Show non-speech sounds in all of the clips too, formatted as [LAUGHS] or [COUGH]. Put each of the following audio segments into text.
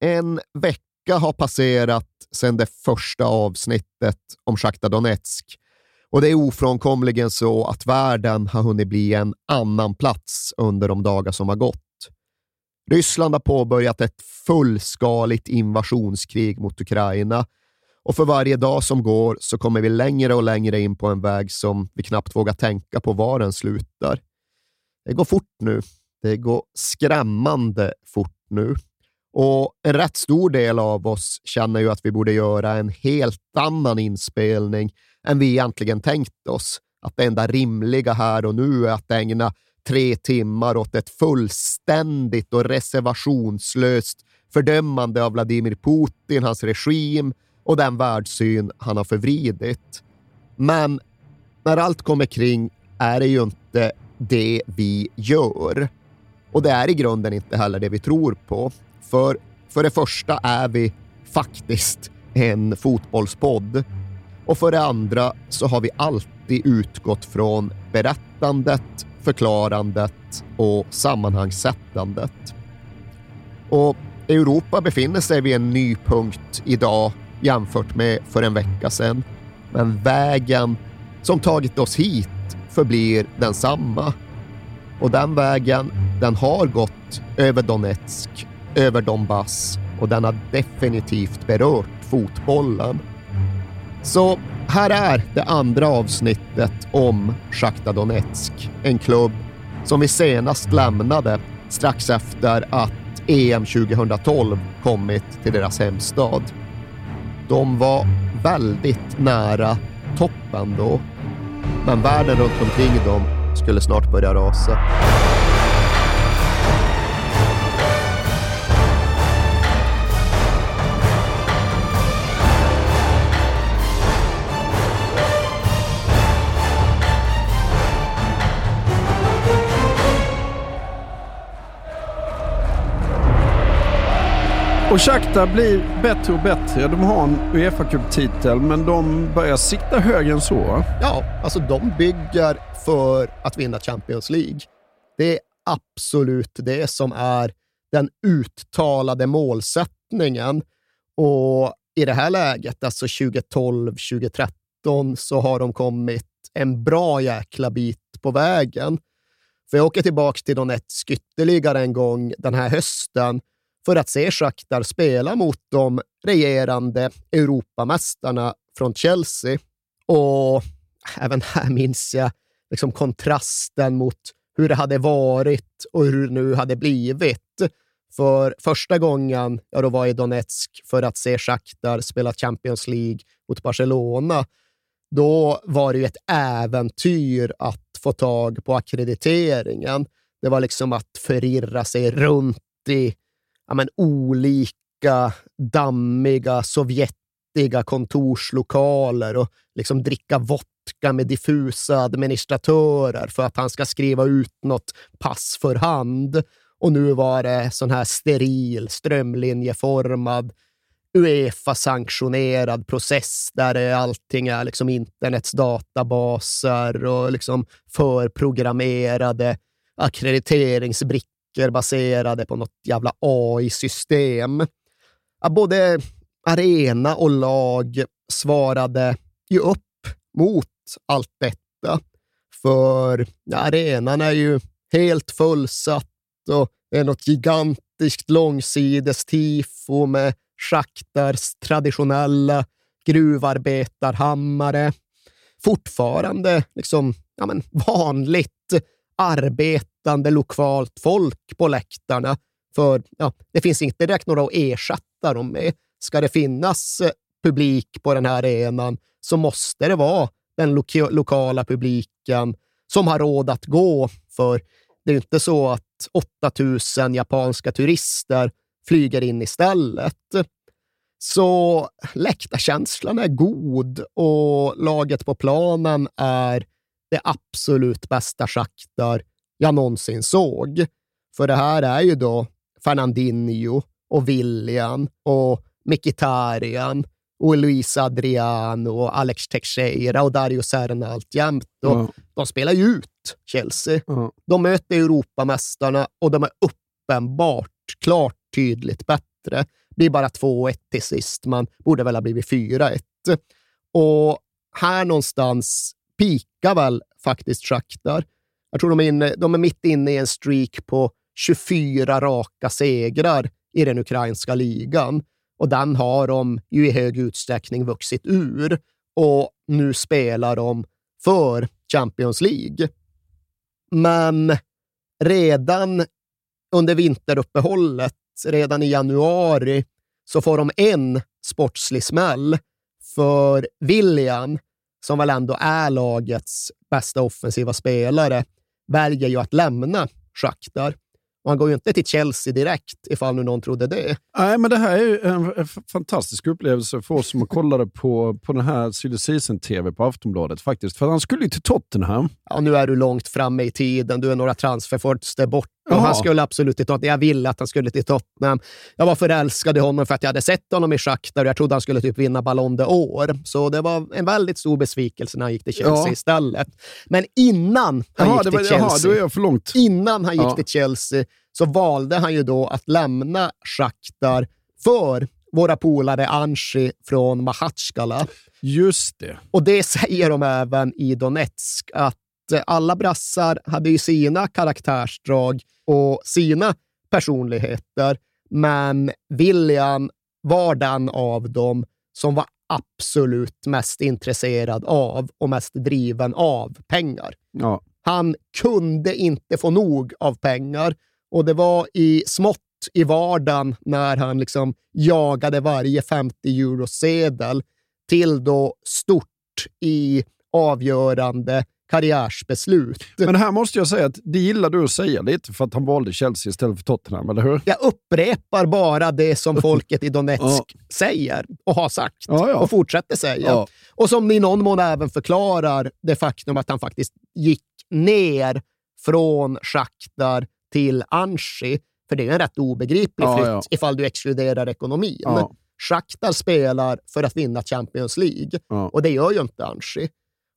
En vecka har passerat sedan det första avsnittet om Sjachtar Donetsk och det är ofrånkomligen så att världen har hunnit bli en annan plats under de dagar som har gått. Ryssland har påbörjat ett fullskaligt invasionskrig mot Ukraina och för varje dag som går så kommer vi längre och längre in på en väg som vi knappt vågar tänka på var den slutar. Det går fort nu. Det går skrämmande fort nu. Och en rätt stor del av oss känner ju att vi borde göra en helt annan inspelning än vi egentligen tänkt oss. Att det enda rimliga här och nu är att ägna tre timmar åt ett fullständigt och reservationslöst fördömande av Vladimir Putin, hans regim och den världssyn han har förvridit. Men när allt kommer kring är det ju inte det vi gör. Och det är i grunden inte heller det vi tror på. För, för det första är vi faktiskt en fotbollspodd. Och för det andra så har vi alltid utgått från berättandet, förklarandet och sammanhangssättandet. Och Europa befinner sig vid en ny punkt idag jämfört med för en vecka sedan. Men vägen som tagit oss hit förblir densamma. Och den vägen, den har gått över Donetsk, över Donbass och den har definitivt berört fotbollen. Så här är det andra avsnittet om Sjachtar Donetsk, en klubb som vi senast lämnade strax efter att EM 2012 kommit till deras hemstad. De var väldigt nära toppen då, men världen runt omkring dem skulle snart börja rasa. Och Shakhtar blir bättre och bättre. De har en uefa Cup-titel, men de börjar sikta högre än så. Ja, alltså de bygger för att vinna Champions League. Det är absolut det som är den uttalade målsättningen. Och i det här läget, alltså 2012, 2013, så har de kommit en bra jäkla bit på vägen. För jag åker tillbaka till Donetsk ytterligare en gång den här hösten för att se Shakhtar spela mot de regerande Europamästarna från Chelsea. Och även här minns jag liksom kontrasten mot hur det hade varit och hur det nu hade blivit. För första gången jag då var i Donetsk för att se Shakhtar spela Champions League mot Barcelona, då var det ju ett äventyr att få tag på akkrediteringen. Det var liksom att förirra sig runt i ja, men, olika dammiga, sovjetiga kontorslokaler och liksom dricka vodka med diffusa administratörer för att han ska skriva ut något pass för hand. Och nu var det sån här steril, strömlinjeformad, Uefa-sanktionerad process där allting är liksom internets databaser och liksom förprogrammerade ackrediteringsbrickor böcker baserade på något jävla AI-system. Både arena och lag svarade ju upp mot allt detta. För arenan är ju helt fullsatt och det är något gigantiskt långsides tifo med Schaktars traditionella gruvarbetarhammare. fortfarande liksom, ja, men vanligt arbetande lokalt folk på läktarna. För ja, det finns inte direkt några att ersätta dem med. Ska det finnas eh, publik på den här arenan så måste det vara den lo lokala publiken som har råd att gå. För det är inte så att 8000 japanska turister flyger in istället. Så läktarkänslan är god och laget på planen är det absolut bästa Shakhtar jag någonsin såg. För det här är ju då Fernandinho och William och Mkhitaryan och Luis Adriano och Alex Teixeira och Dario Serna alltjämt. Ja. De spelar ju ut Chelsea. Ja. De möter Europamästarna och de är uppenbart klart tydligt bättre. Det blir bara 2-1 till sist. Man borde väl ha blivit 4-1. Och här någonstans pikar väl faktiskt Shakhtar. Jag tror de är, inne, de är mitt inne i en streak på 24 raka segrar i den ukrainska ligan. Och den har de ju i hög utsträckning vuxit ur och nu spelar de för Champions League. Men redan under vinteruppehållet, redan i januari, så får de en sportslig smäll för William, som väl ändå är lagets bästa offensiva spelare, väljer ju att lämna Shakhtar. Och han går ju inte till Chelsea direkt, ifall nu någon trodde det. Nej, men det här är en, fantastisk upplevelse för oss som kollade på, på den här Silly Season-TV på Aftonbladet faktiskt. För han skulle ju till Tottenham. Ja, nu är du långt framme i tiden. Du är några transferfönster bort. Och han skulle absolut till Tottenham. Jag ville att han skulle till Tottenham. Jag var förälskad i honom för att jag hade sett honom i Shakhtar och jag trodde han skulle typ vinna Ballon d'Or. Så det var en väldigt stor besvikelse när han gick till Chelsea ja. istället. Men innan han jaha, gick till var, Chelsea, då är jag för långt. innan han gick ja. till Chelsea så valde han ju då att lämna Shakhtar för våra polare Anshi från Mahatskala. Just det. Och det säger de även i Donetsk, att alla brassar hade ju sina karaktärsdrag och sina personligheter, men William var den av dem som var absolut mest intresserad av och mest driven av pengar. Ja. Han kunde inte få nog av pengar och det var i smått i vardagen när han liksom jagade varje 50 euro-sedel till då stort i avgörande karriärsbeslut. Men här måste jag säga att det gillar du att säga lite för att han valde Chelsea istället för Tottenham, eller hur? Jag upprepar bara det som [LAUGHS] folket i Donetsk ja. säger och har sagt ja, ja. och fortsätter säga. Och som i någon mån även förklarar det faktum att han faktiskt gick ner från Shakhtar till Anshi, för det är en rätt obegriplig flytt ifall du exkluderar ekonomin. Ja. Shakhtar spelar för att vinna Champions League ja. och det gör ju inte Anshi.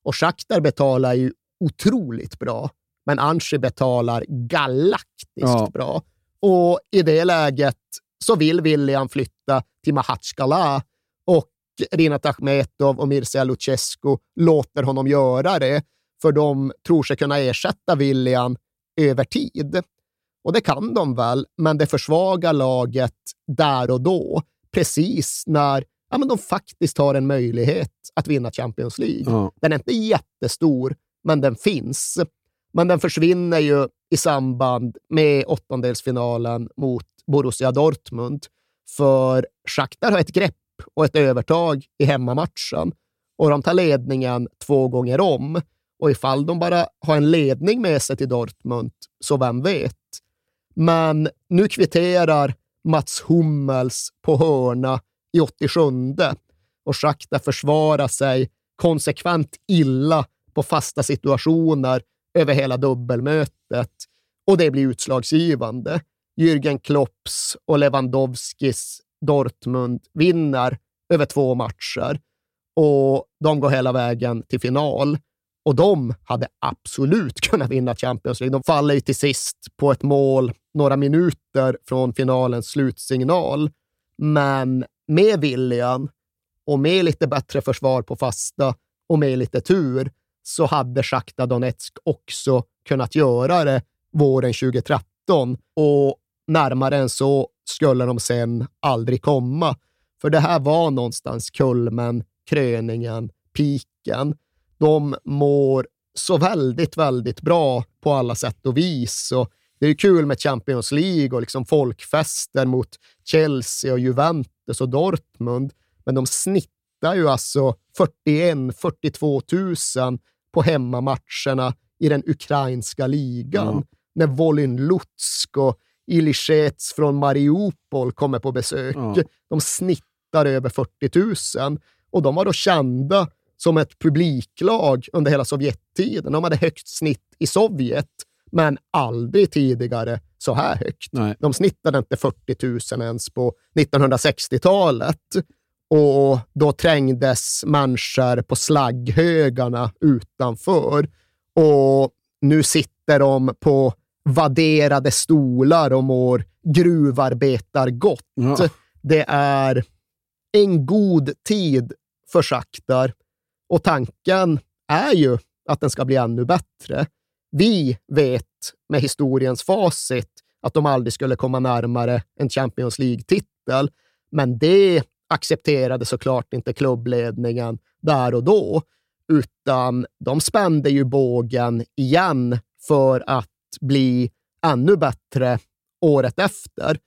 Och Shakhtar betalar ju otroligt bra, men Anshi betalar galaktiskt ja. bra. Och i det läget så vill William flytta till Mahatskala och Rinat Akhmetov och Mircea Lucescu låter honom göra det, för de tror sig kunna ersätta William över tid. Och det kan de väl, men det försvagar laget där och då, precis när ja, men de faktiskt har en möjlighet att vinna Champions League. Ja. Den är inte jättestor, men den finns. Men den försvinner ju i samband med åttondelsfinalen mot Borussia Dortmund. För Shakhtar har ett grepp och ett övertag i hemmamatchen och de tar ledningen två gånger om. Och ifall de bara har en ledning med sig till Dortmund, så vem vet? Men nu kvitterar Mats Hummels på hörna i 87 och Shakhtar försvarar sig konsekvent illa på fasta situationer över hela dubbelmötet och det blir utslagsgivande. Jürgen Klopps och Lewandowskis Dortmund vinner över två matcher och de går hela vägen till final. Och de hade absolut [LAUGHS] kunnat vinna Champions League. De faller ju till sist på ett mål några minuter från finalens slutsignal. Men med viljan och med lite bättre försvar på fasta och med lite tur så hade Sjachtar Donetsk också kunnat göra det våren 2013 och närmare än så skulle de sen aldrig komma. För det här var någonstans kulmen, kröningen, piken De mår så väldigt, väldigt bra på alla sätt och vis. Och det är kul med Champions League och liksom folkfester mot Chelsea och Juventus och Dortmund, men de snittar ju alltså 41-42 000 på hemmamatcherna i den ukrainska ligan. Mm. När Volyn Lutsk och Ilishets från Mariupol kommer på besök. Mm. De snittar över 40 000 och de var då kända som ett publiklag under hela Sovjettiden. De hade högt snitt i Sovjet, men aldrig tidigare så här högt. Nej. De snittade inte 40 000 ens på 1960-talet. Och då trängdes människor på slagghögarna utanför. Och nu sitter de på vadderade stolar och mår gruvarbetargott. Ja. Det är en god tid för Shakhtar och tanken är ju att den ska bli ännu bättre. Vi vet med historiens facit att de aldrig skulle komma närmare en Champions League-titel, men det accepterade såklart inte klubbledningen där och då, utan de spände ju bågen igen för att bli ännu bättre året efter.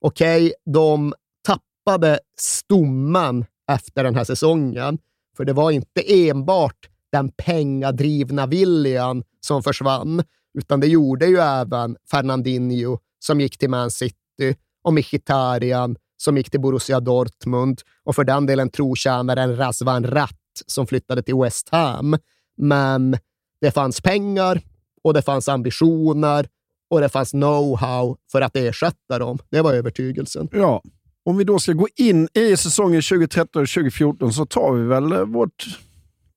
Okej, okay, de tappade stommen efter den här säsongen, för det var inte enbart den pengadrivna viljan som försvann, utan det gjorde ju även Fernandinho som gick till Man City och Mkhitaryan som gick till Borussia Dortmund och för den delen trotjänaren Razvan Ratt som flyttade till West Ham. Men det fanns pengar och det fanns ambitioner och det fanns know-how för att ersätta dem. Det var övertygelsen. Ja, om vi då ska gå in i säsongen 2013-2014 så tar vi väl eh, vårt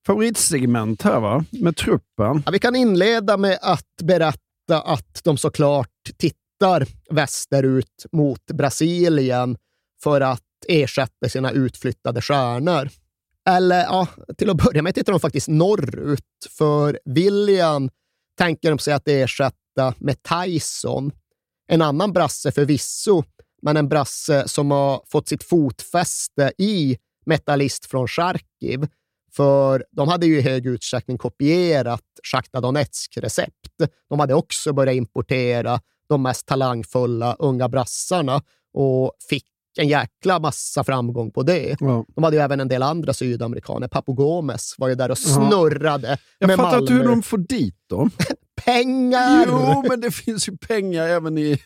favoritsegment här va? med truppen. Ja, vi kan inleda med att berätta att de såklart tittar västerut mot Brasilien för att ersätta sina utflyttade stjärnor. Eller ja, till att börja med tittar de faktiskt norrut, för William tänker de sig att ersätta med Tyson. En annan brasse förvisso, men en brasse som har fått sitt fotfäste i Metallist från Charkiv. För de hade ju i hög utsträckning kopierat Sjachtar Donetsk-recept. De hade också börjat importera de mest talangfulla unga brassarna och fick en jäkla massa framgång på det. Ja. De hade ju även en del andra sydamerikaner. Papu Gomez var ju där och snurrade ja. Jag med fattar inte hur de får dit dem. [LAUGHS] pengar! Jo, men det finns ju pengar även i,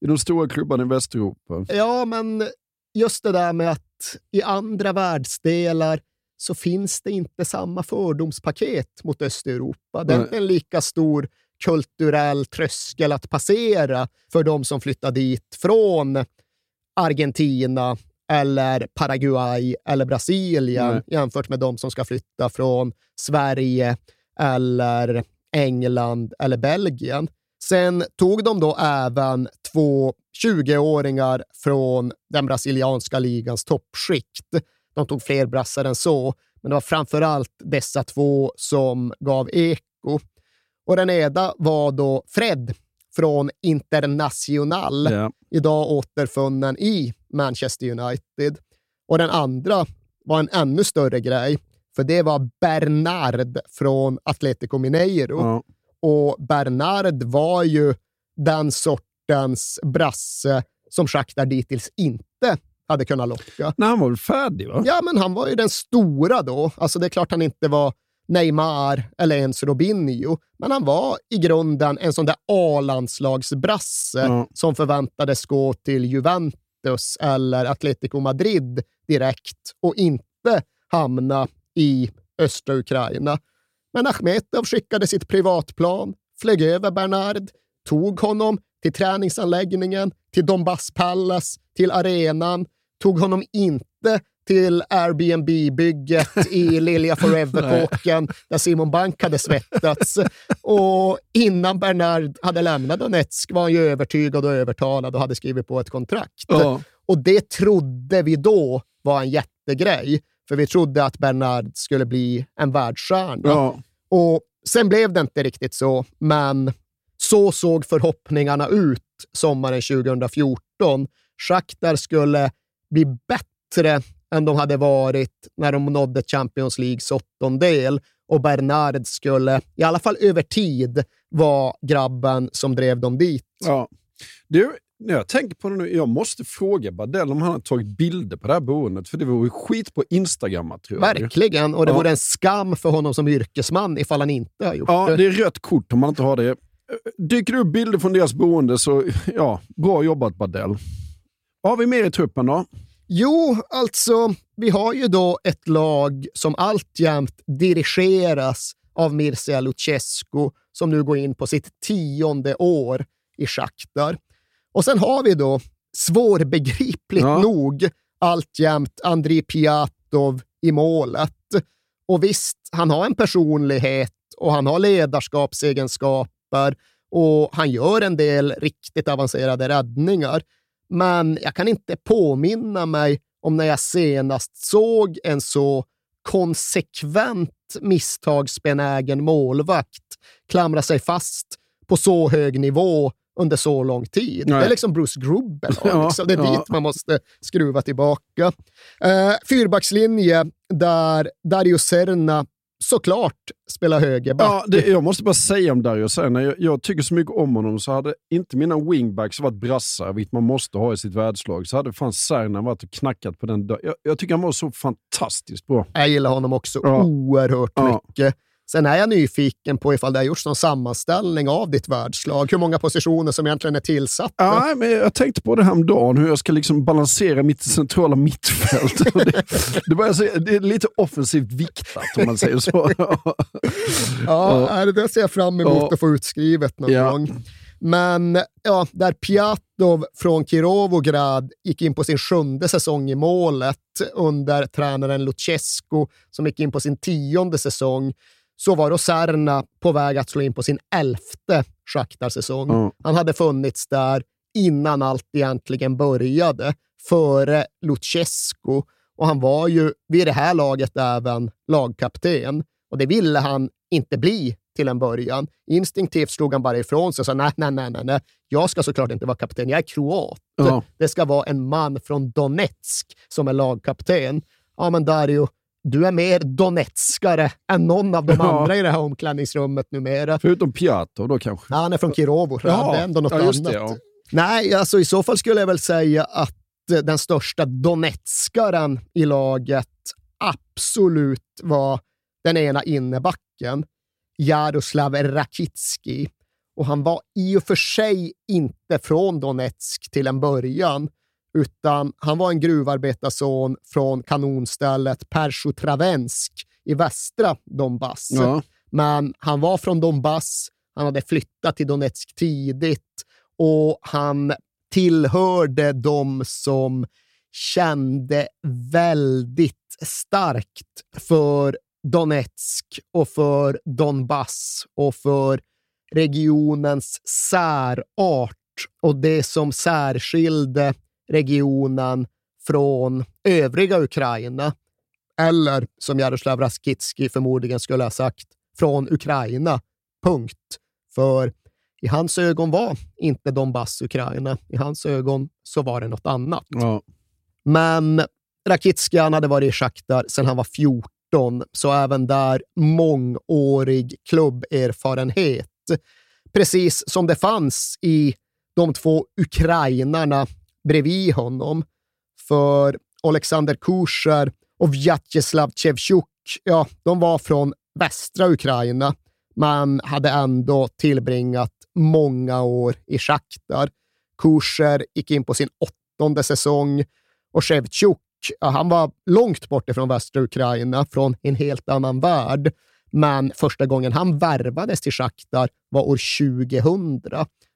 i de stora klubbarna i Västeuropa. Ja, men just det där med att i andra världsdelar så finns det inte samma fördomspaket mot Östeuropa. Det är inte en lika stor kulturell tröskel att passera för de som flyttar dit från Argentina eller Paraguay eller Brasilien Nej. jämfört med de som ska flytta från Sverige eller England eller Belgien. Sen tog de då även två 20-åringar från den brasilianska ligans toppskikt. De tog fler brassar än så, men det var framför allt dessa två som gav eko. Och den ena var då Fred från International, ja. idag återfunnen i Manchester United. Och den andra var en ännu större grej, för det var Bernard från Atletico Mineiro. Ja. Och Bernard var ju den sortens brasse som Shakhtar dittills inte hade kunnat locka. Nej, han var väl färdig? va? Ja, men han var ju den stora då. Alltså det är klart han inte var Neymar eller ens Robinho. Men han var i grunden en sån där A-landslagsbrasse mm. som förväntades gå till Juventus eller Atletico Madrid direkt och inte hamna i östra Ukraina. Men Achmetov skickade sitt privatplan, flög över Bernard, tog honom till träningsanläggningen, till Donbass Palace, till arenan, tog honom inte till Airbnb-bygget i [LAUGHS] Lilja Forever-kåken där Simon Bank hade svettats. Och innan Bernard hade lämnat Donetsk var han ju övertygad och övertalad och hade skrivit på ett kontrakt. Ja. Och det trodde vi då var en jättegrej, för vi trodde att Bernard skulle bli en världsstjärna. Ja. Och sen blev det inte riktigt så, men så såg förhoppningarna ut sommaren 2014. Shakhtar skulle bli bättre än de hade varit när de nådde Champions Leagues åttondel och Bernard skulle, i alla fall över tid, vara grabben som drev dem dit. Ja. Du, när jag tänker på det nu, jag måste fråga Badell om han har tagit bilder på det här boendet, för det vore skit på Instagram tror jag. Verkligen, och det Ja. vore en skam för honom som yrkesman ifall han inte har gjort Ja, det. det är rött kort om man inte har det. Dyker det upp bilder från deras boende så, ja, bra jobbat Badell. Vad har vi mer i truppen då? Jo, alltså, vi har ju då ett lag som alltjämt dirigeras av Mircea Lucescu, som nu går in på sitt tionde år i Shakhtar. Och sen har vi då, svårbegripligt Ja. nog, alltjämt Andrij Piatov i målet. Och visst, han har en personlighet och han har ledarskapsegenskaper och han gör en del riktigt avancerade räddningar. Men jag kan inte påminna mig om när jag senast såg en så konsekvent misstagsbenägen målvakt klamra sig fast på så hög nivå under så lång tid. Nej. Det är liksom Bruce Grubbel. Ja, liksom. Det är ja. dit man måste skruva tillbaka. Eh, fyrbackslinje där Dario Serna såklart spelar högerback. Ja, det, jag måste bara säga om Dario Serna, jag, jag tycker så mycket om honom så hade inte mina wingbacks varit brassar, vilket man måste ha i sitt världslag, så hade fan Serna varit och knackat på den dörren. Jag, jag tycker han var så fantastiskt bra. Jag gillar honom också Ja. oerhört Ja. mycket. Sen är jag nyfiken på ifall det har gjorts någon sammanställning av ditt världslag. Hur många positioner som egentligen är tillsatta. Ja, men jag tänkte på det här om dagen hur jag ska liksom balansera mitt centrala mittfält. [LAUGHS] Det, det, var alltså, det är lite offensivt viktat om man säger så. [LAUGHS] Ja, nej, det där ser jag fram emot Ja. att få utskrivet någon Ja. gång. Men ja, där Piatov från Kirovograd gick in på sin sjunde säsong i målet under tränaren Lucescu som gick in på sin tionde säsong, så var då Serna på väg att slå in på sin elfte Shakhtar-säsong. Ja. Han hade funnits där innan allt egentligen började, före Lucescu. Och han var ju vid det här laget även lagkapten. Och det ville han inte bli till en början. Instinktivt slog han bara ifrån sig och sa nej, nej, nej, nej. Jag ska såklart inte vara kapten. Jag är kroat. Ja. Det ska vara en man från Donetsk som är lagkapten. Ja, men Dario, du är mer donetskare än någon av de Ja. andra i det här omklädningsrummet numera. Förutom Piatov då kanske. Ja, han är från Kirovograd. Ja, det är ändå något ja, annat. det. Nej, alltså i så fall skulle jag väl säga att eh, den största donetskaren i laget absolut var den ena innebacken, Jaroslav Rakitski. Och han var i och för sig inte från Donetsk till en början, utan han var en gruvarbetarson från kanonstället Persjotravensk i västra Donbass. Ja. Men han var från Donbass, han hade flyttat till Donetsk tidigt och han tillhörde de som kände väldigt starkt för Donetsk och för Donbass och för regionens särart och det som särskilde regionen från övriga Ukraina. Eller som Jaroslav Raskitski förmodligen skulle ha sagt, från Ukraina. Punkt. För i hans ögon var inte Donbass Ukraina. I hans ögon så var det något annat. Ja. Men Rakitski hade varit i Shakhtar sedan han var 14, så även där mångårig klubberfarenhet. Precis som det fanns i de två ukrainarna bredvid honom. För Alexander Kusher och Vjatjeslav Chevchuk, ja, de var från västra Ukraina, men hade ändå tillbringat många år i Shakhtar. Kusher gick in på sin åttonde säsong och Shevchuk, ja, han var långt bort ifrån västra Ukraina, från en helt annan värld. Men första gången han värvades till Shakhtar var år 2000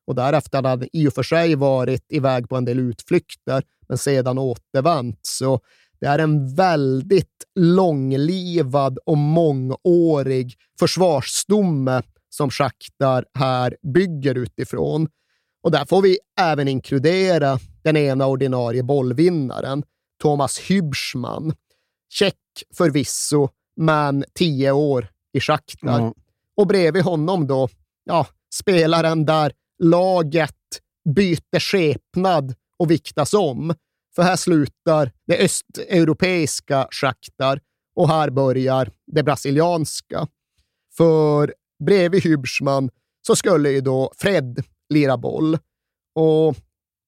och därefter hade han i och för sig varit iväg på en del utflykter, men sedan återvänt. Så det är en väldigt långlivad och mångårig försvarsstomme som Shakhtar här bygger utifrån. Och där får vi även inkludera den ena ordinarie bollvinnaren, Thomas Hübschmann. Tjeck förvisso, men tio år i Shakhtar. Ja. Och bredvid honom då, ja, spelaren där laget byter skepnad och viktas om. För här slutar det östeuropeiska Shakhtar och här börjar det brasilianska. För bredvid Hübschmann så skulle ju då Fred lira boll. Och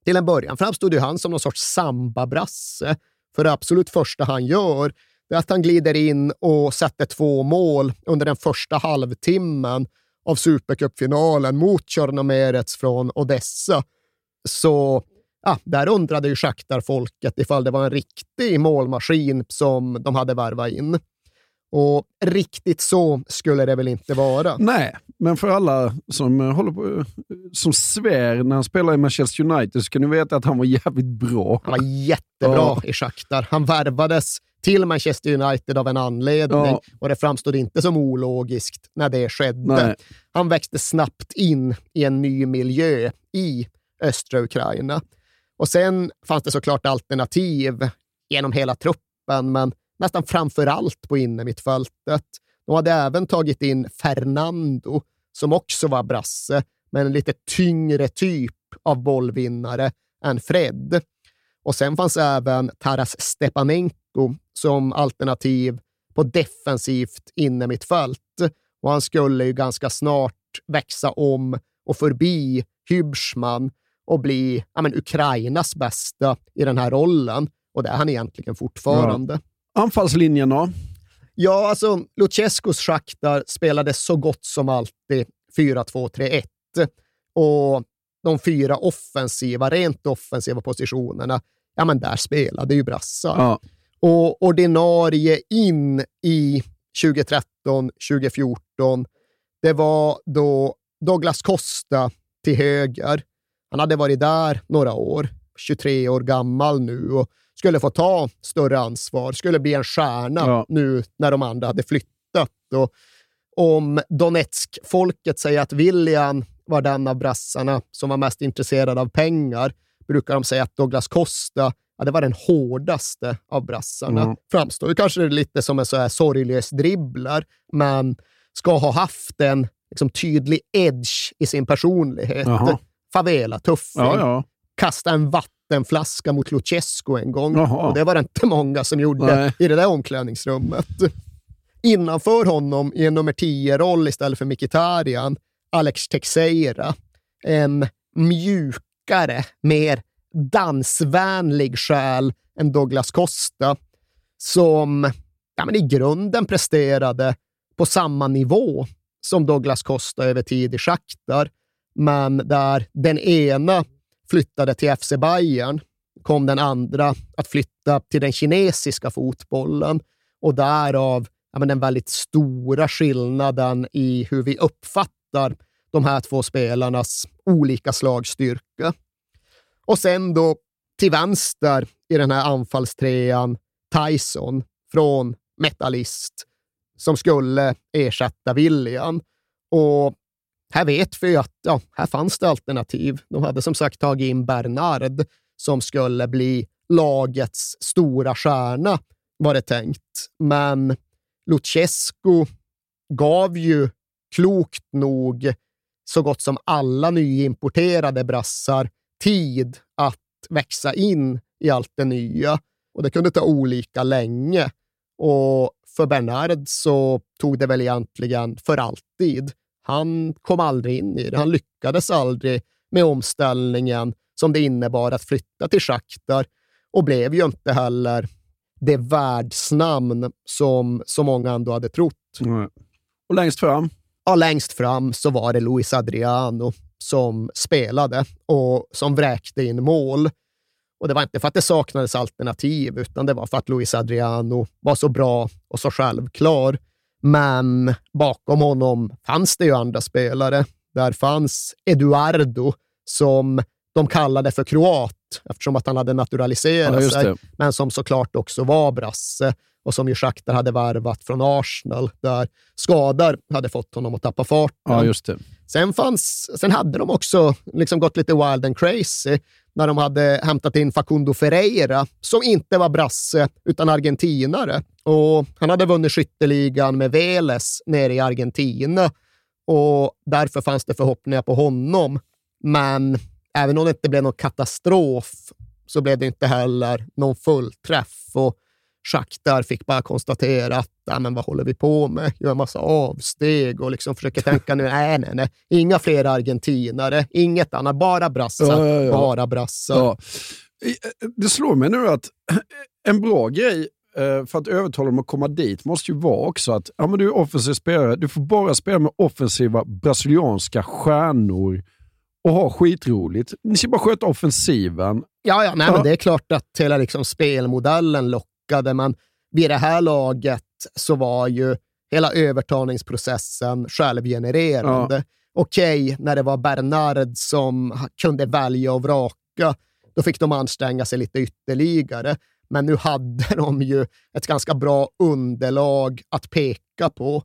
till en början framstod ju han som någon sorts sambabrasse. För det absolut första han gör är att han glider in och sätter två mål under den första halvtimmen av Supercupfinalen mot Tjörnomerets från Odessa. Så ja, där undrade ju Shakhtar-folket ifall det var en riktig målmaskin som de hade värvat in. Och riktigt så skulle det väl inte vara. Nej, men för alla som, eh, håller på, som svär när han spelar i Manchester United så kan ni veta att han var jävligt bra. Han var jättebra ja. i Shakhtar. Han värvades till Manchester United av en anledning ja. och det framstod inte som ologiskt när det skedde. Nej. Han växte snabbt in i en ny miljö i östra Ukraina. Och sen fanns det såklart alternativ genom hela truppen, men nästan framför allt på innermittfältet. De hade även tagit in Fernando, som också var brasse, men en lite tyngre typ av bollvinnare än Fred. Och sen fanns även Taras Stepanenko som alternativ på defensivt innermittfält. Och han skulle ju ganska snart växa om och förbi Hybschman och bli ja, men, Ukrainas bästa i den här rollen. Och det är han egentligen fortfarande. Ja. Anfallslinjen då? Ja, alltså Luchescos Shakhtar spelade så gott som alltid 4-2-3-1. Och de fyra offensiva, rent offensiva positionerna, ja men där spelade ju brassar. Ja. Och ordinarie in i 2013, 2014, det var då Douglas Costa till höger. Han hade varit där några år, 23 år gammal nu och skulle få ta större ansvar, skulle bli en stjärna ja. nu när de andra hade flyttat. Och om Donetsk-folket säger att William var den av brassarna som var mest intresserad av pengar, brukar de säga att Douglas Costa ja, det var den hårdaste av brassarna. Mm. Framstår kanske lite som en så här sorglös dribblar, men ska ha haft en liksom, tydlig edge i sin personlighet. Favela-tuffing. Ja, ja. Kasta en vattenflaska mot Luchescu en gång. Och det var det inte många som gjorde Nej. i det där omklädningsrummet. Innanför honom i en nummer 10-roll istället för Mkhitaryan, Alex Teixeira. En mjukare, mer dansvänlig själ än Douglas Costa, som ja, men i grunden presterade på samma nivå som Douglas Costa över tid i Shakhtar, men där den ena flyttade till FC Bayern kom den andra att flytta till den kinesiska fotbollen och därav ja, men den väldigt stora skillnaden i hur vi uppfattar de här två spelarnas olika slagstyrka. Och sen då till vänster i den här anfallstrean Tyson från Metallist som skulle ersätta William. Och här vet vi att ja, här fanns det alternativ. De hade som sagt tagit in Bernard som skulle bli lagets stora stjärna, var det tänkt. Men Luchescu gav ju klokt nog så gott som alla nyimporterade brassar tid att växa in i allt det nya och det kunde ta olika länge. Och för Bernard så tog det väl egentligen för alltid. Han kom aldrig in i det. Han lyckades aldrig med omställningen som det innebar att flytta till Shakhtar och blev ju inte heller det världsnamn som så många ändå hade trott. Mm. Och längst fram? Ja, längst fram så var det Luis Adriano som spelade och som vräkte in mål. Och det var inte för att det saknades alternativ, utan det var för att Luis Adriano var så bra och så självklar. Men bakom honom fanns det ju andra spelare. Där fanns Eduardo, som de kallade för kroat eftersom att han hade naturaliserat ja, sig, men som såklart också var brasse och som ju Shakhtar hade värvat från Arsenal, där skador hade fått honom att tappa farten. Ja, just det. Sen, fanns, sen hade de också liksom gått lite wild and crazy när de hade hämtat in Facundo Ferreira, som inte var brasse, utan argentinare. Och han hade vunnit skytteligan med Veles nere i Argentina och därför fanns det förhoppningar på honom. Men även om det inte blev någon katastrof så blev det inte heller någon fullträff. Och Shakhtar fick bara konstatera att ja, men vad håller vi på med? Gör en massa avsteg och liksom försöker tänka nu, [LAUGHS] nej, nej, nej, inga fler argentinare, inget annat, bara brassar, Ja, ja, bara brassar. Ja. I- Det slår mig nu att [CLEARS THROAT] en bra grej eh, för att övertala dem att komma dit måste ju vara också att ja, men du är offensiv spelare. Du får bara spela med offensiva brasilianska stjärnor och ha skitroligt. Ni ska bara sköta offensiven. Ja, ja, nej, Ja. Men det är klart att hela liksom spelmodellen lockade, men vid det här laget så var ju hela övertalningsprocessen självgenererande. Okej, när det var Bernard som kunde välja och vraka, då fick de anstränga sig lite ytterligare. Men nu hade [LAUGHS] de ju ett ganska bra underlag att peka på.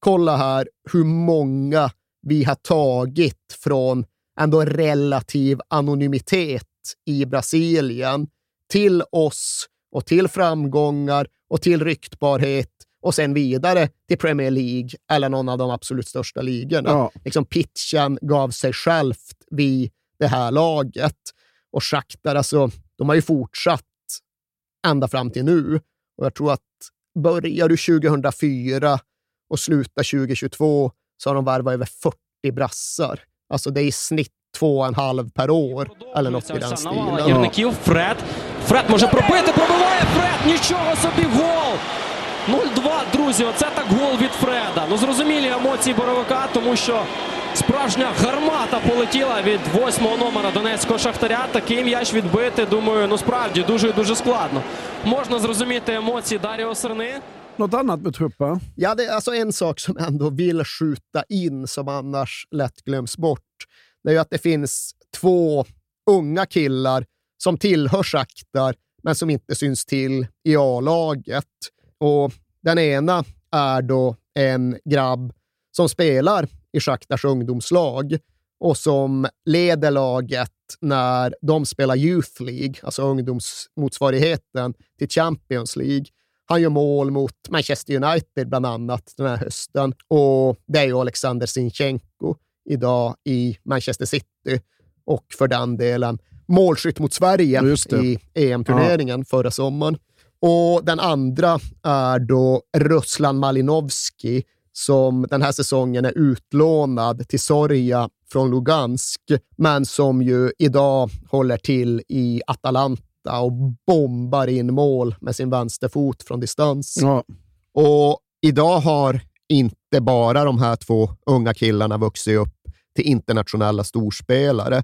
Kolla här hur många vi har tagit från ändå relativ anonymitet i Brasilien till oss och till framgångar och till ryktbarhet och sen vidare till Premier League eller någon av de absolut största ligorna. Ja. Liksom pitchen gav sig självt vid det här laget. Och Shakhtar, alltså, de har ju fortsatt ända fram till nu. Och jag tror att börjar du 2004 och slutar 2022 så har de värvat över 40 brassar. Alltså det är i snitt två och en halv per år eller något i den stilen. Ja. Фред. Може пробити, пробиває Фред. Нічого собі гол. 0-2, друзі. Оце так гол від Фреда. Ну зрозумілі емоції боровика, тому що справжня гармата полетіла від восьмого номера Донецького Шахтаря. Такий м'яч відбити, думаю, ну справді дуже і дуже складно. Можна зрозуміти емоції Даріо Серни. Något annat med truppen? Ja, det är alltså en sak som jag ändå vill skjuta in som annars lätt glöms bort. Det är ju att det finns två unga killar som tillhör Shakhtar, men som inte syns till i A-laget. Och den ena är då en grabb som spelar i Shakhtars ungdomslag och som leder laget när de spelar Youth League, alltså ungdomsmotsvarigheten till Champions League. Han gör mål mot Manchester United bland annat den här hösten och det är ju Alexander Sinchenko idag i Manchester City och för den delen målskytt mot Sverige i EM-turneringen förra sommaren. Och den andra är då Ruslan Malinovski som den här säsongen är utlånad till Soria från Lugansk, men som ju idag håller till i Atalanta och bombar in mål med sin vänsterfot från distans. Ja. Och idag har inte bara de här två unga killarna vuxit upp till internationella storspelare,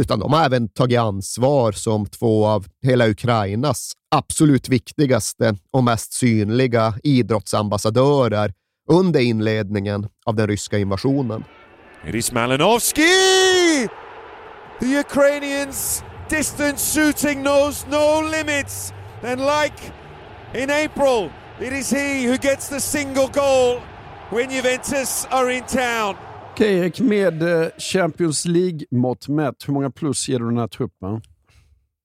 utan de har även tagit ansvar som två av hela Ukrainas absolut viktigaste och mest synliga idrottsambassadörer under inledningen av den ryska invasionen. It is Malinovsky! The Ukrainians' distance shooting knows no limits. And like in April, it is he who gets the single goal when Juventus are in town. Okej, Erik, med eh, Champions League-mått mätt, hur många plus ger du den här truppen?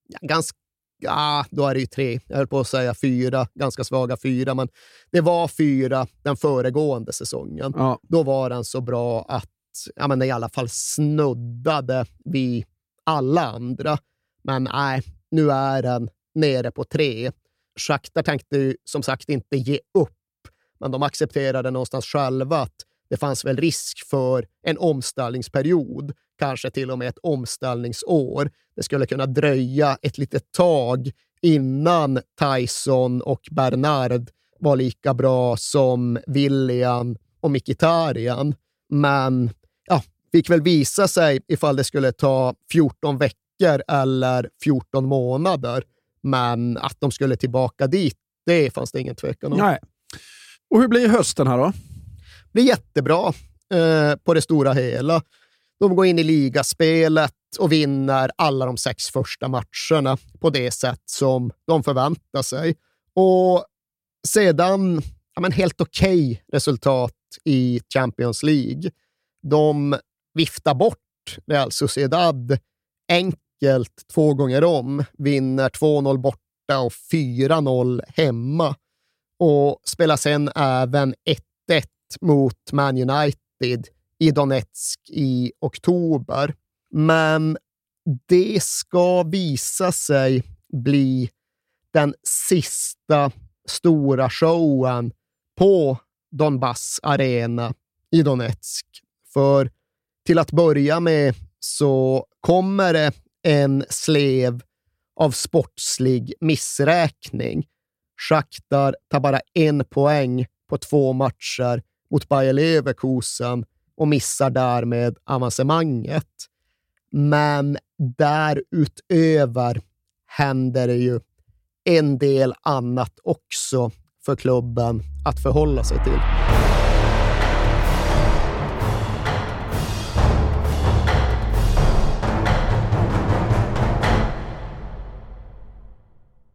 Ja, ganska, ja, då är det ju tre. Jag höll på att säga fyra, ganska svaga fyra, men det var fyra den föregående säsongen. Ja. Då var den så bra att ja, men i alla fall snuddade vi alla andra. Men nej, nu är den nere på tre. Shakhtar tänkte ju som sagt inte ge upp, men de accepterade någonstans själva att det fanns väl risk för en omställningsperiod, kanske till och med ett omställningsår. Det skulle kunna dröja ett litet tag innan Tyson och Bernard var lika bra som William och Mikitarian. Men ja, fick väl visa sig ifall det skulle ta 14 veckor eller 14 månader. Men att de skulle tillbaka dit, det fanns det ingen tvekan om. Nej. Och hur blir hösten här då? Blir jättebra eh, på det stora hela. De går in i ligaspelet och vinner alla de sex första matcherna på det sätt som de förväntar sig. Och sedan, ja, men helt okej resultat i Champions League. De viftar bort Real Sociedad enkelt två gånger om, vinner 2-0 borta och 4-0 hemma och spelar sen även 1-1 mot Man United i Donetsk i oktober. Men det ska visa sig bli den sista stora showen på Donbass arena i Donetsk. För till att börja med så kommer det en slev av sportslig missräkning. Shakhtar tar bara en poäng på två matcher mot Bayer Leverkusen och missar därmed avancemanget. Men därutöver händer det ju en del annat också för klubben att förhålla sig till.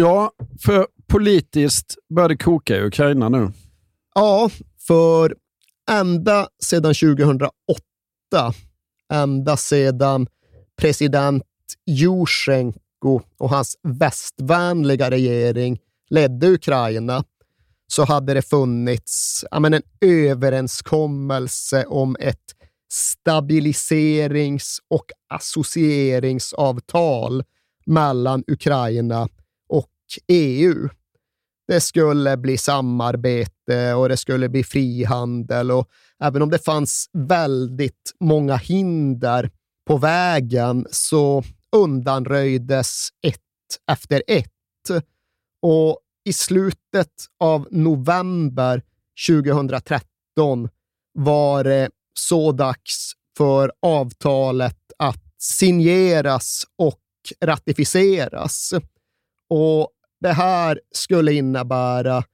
Ja, för politiskt börjar det koka i Ukraina nu. Ja, för ända sedan 2008, ända sedan president Jusjenko och hans västvänliga regering ledde Ukraina, så hade det funnits men en överenskommelse om ett stabiliserings och associeringsavtal mellan Ukraina EU. Det skulle bli samarbete och det skulle bli frihandel och även om det fanns väldigt många hinder på vägen så undanröjdes ett efter ett. Och i slutet av november 2013 var det så dags för avtalet att signeras och ratificeras. Och det här skulle innebära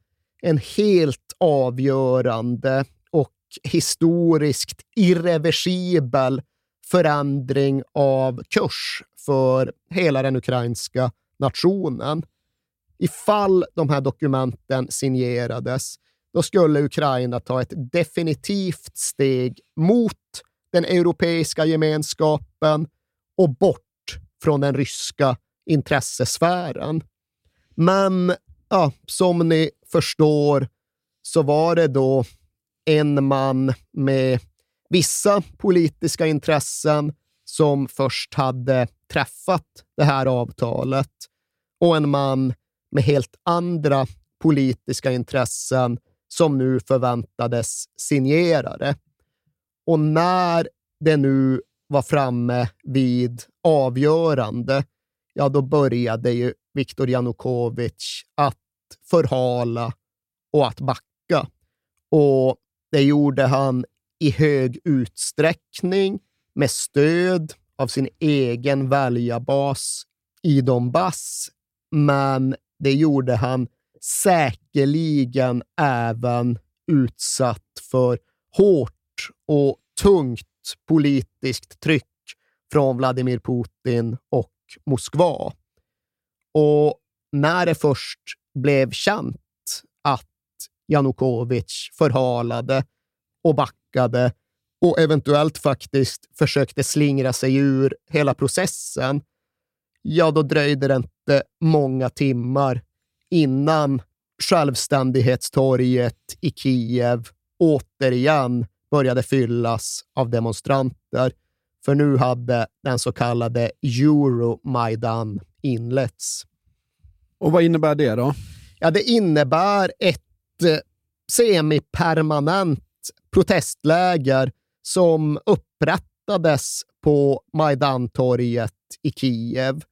en helt avgörande och historiskt irreversibel förändring av kurs för hela den ukrainska nationen. Ifall de här dokumenten signerades, då skulle Ukraina ta ett definitivt steg mot den europeiska gemenskapen och bort från den ryska intressesfären. Men ja, som ni förstår så var det då en man med vissa politiska intressen som först hade träffat det här avtalet och en man med helt andra politiska intressen som nu förväntades signera det. Och när det nu var framme vid avgörande, ja då började ju Viktor Janukovic att förhala och att backa. Och det gjorde han i hög utsträckning med stöd av sin egen väljarbas i Donbass, men det gjorde han säkerligen även utsatt för hårt och tungt politiskt tryck från Vladimir Putin och Moskva. Och när det först blev känt att Janukovic förhalade och backade och eventuellt faktiskt försökte slingra sig ur hela processen, ja, då dröjde det inte många timmar innan självständighetstorget i Kiev återigen började fyllas av demonstranter. För nu hade den så kallade Euromaidan inletts. Och vad innebär det då? Ja, det innebär ett eh, semipermanent protestläger som upprättades på Majdantorget i Kiev,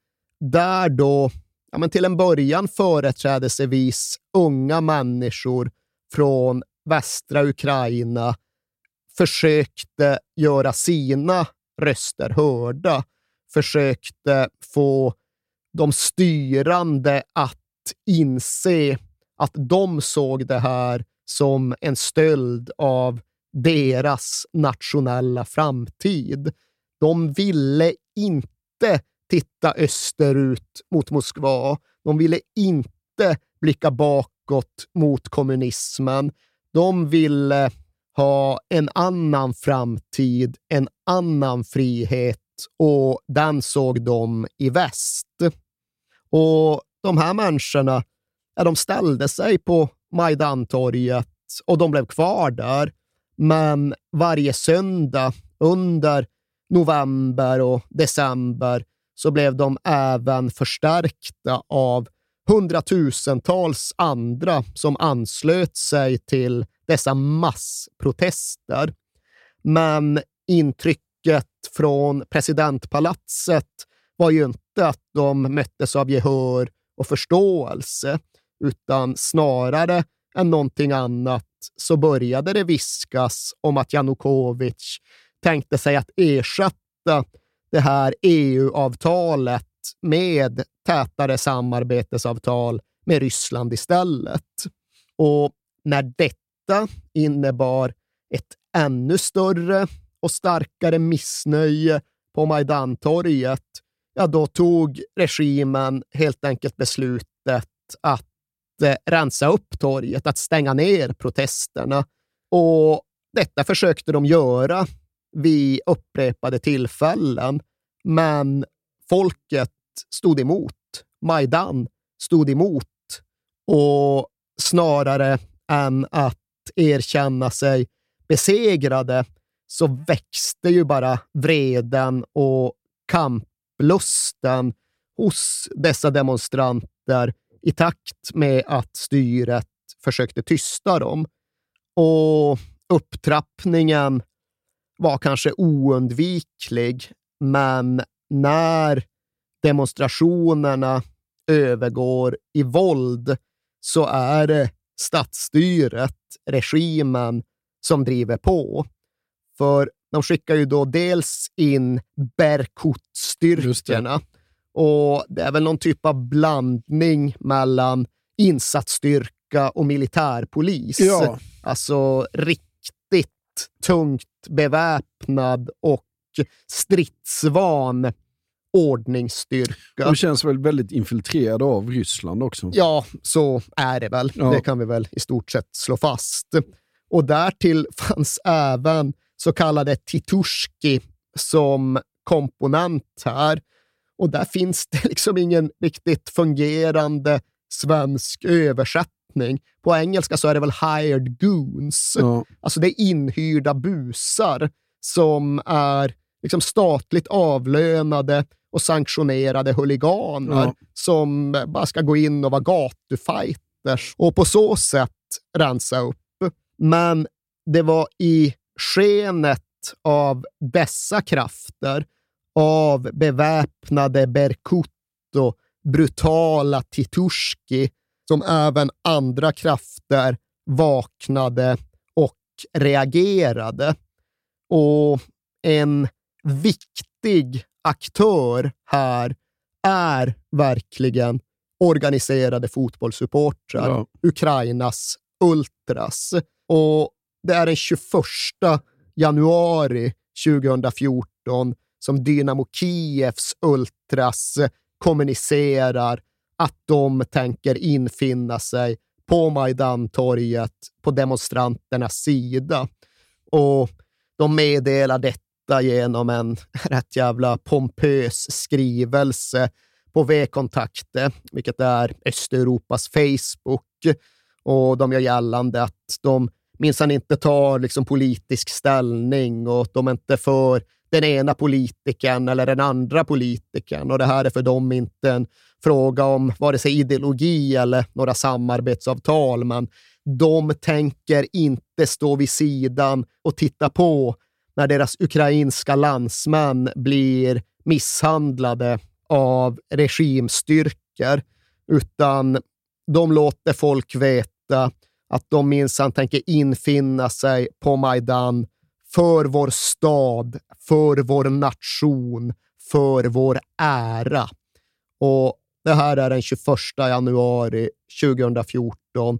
där då ja, men till en början företrädesvis unga människor från västra Ukraina försökte göra sina röster hörda, försökte få de styrande att inse att de såg det här som en stöld av deras nationella framtid. De ville inte titta österut mot Moskva. De ville inte blicka bakåt mot kommunismen. De ville ha en annan framtid, en annan frihet och den såg de i väst. Och de här människorna, ja, de ställde sig på Majdantorget och de blev kvar där. Men varje söndag under november och december så blev de även förstärkta av hundratusentals andra som anslöt sig till dessa massprotester. Men intrycket från presidentpalatset var ju inte att de möttes av gehör och förståelse, utan snarare än någonting annat så började det viskas om att Janukovic tänkte sig att ersätta det här EU-avtalet med tätare samarbetsavtal med Ryssland istället. Och när detta innebar ett ännu större och starkare missnöje på Majdantorget, ja, då tog regimen helt enkelt beslutet att eh, rensa upp torget, att stänga ner protesterna. Och detta försökte de göra vid upprepade tillfällen, men folket stod emot. Majdan stod emot och snarare än att erkänna sig besegrade så växte ju bara vreden och kamplusten hos dessa demonstranter i takt med att styret försökte tysta dem. Och upptrappningen var kanske oundviklig, men när demonstrationerna övergår i våld så är det statsstyret, regimen, som driver på. För de skickar ju då dels in Berkut-styrkorna och det är väl någon typ av blandning mellan insatsstyrka och militärpolis. Ja. Alltså riktigt tungt beväpnad och stridsvan ordningsstyrka. De känns väl väldigt infiltrerade av Ryssland också. Ja, så är det väl. Ja. Det kan vi väl i stort sett slå fast. Och därtill fanns även så kallade Titushki som komponent här. Och där finns det [LAUGHS] liksom ingen riktigt fungerande svensk översättning. På engelska så är det väl hired goons. Ja. Alltså det är inhyrda busar som är liksom statligt avlönade och sanktionerade huliganer Ja. som bara ska gå in och vara gatufighters och på så sätt rensa upp. Men det var i skenet av dessa krafter, av beväpnade Berkut och brutala Titushki som även andra krafter vaknade och reagerade. Och en viktig aktör här är verkligen organiserade fotbollssupportrar, ja. Ukrainas Ultras. Och det är den 21 januari 2014 som Dynamo Kievs Ultras kommunicerar att de tänker infinna sig på Majdantorget på demonstranternas sida. Och de meddelar detta genom en [LAUGHS] rätt jävla pompös skrivelse på V-kontakte, vilket är Östeuropas Facebook. Och de gör gällande att de minsann inte tar liksom politisk ställning och de är inte för den ena politikern eller den andra politikern. Och det här är för dem inte en fråga om vare sig ideologi eller några samarbetsavtal, men de tänker inte stå vid sidan och titta på när deras ukrainska landsmän blir misshandlade av regimstyrkor, utan de låter folk veta att de minsann tänker infinna sig på Majdan för vår stad, för vår nation, för vår ära. Och det här är den 21 januari 2014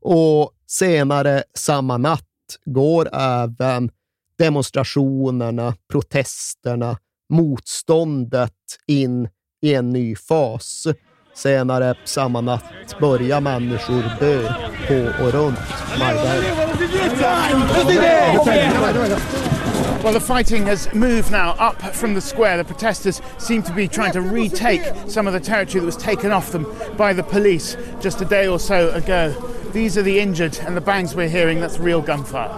och senare samma natt går även demonstrationerna, protesterna, motståndet in i en ny fas. Senare samma natt börjar människor dö på och runt Majdan. Well, the fighting has moved now up from the square. The protesters seem to be trying to retake some of the territory that was taken off them by the police just a day or so ago. These are the injured, and the bangs we're hearing, that's real gunfire.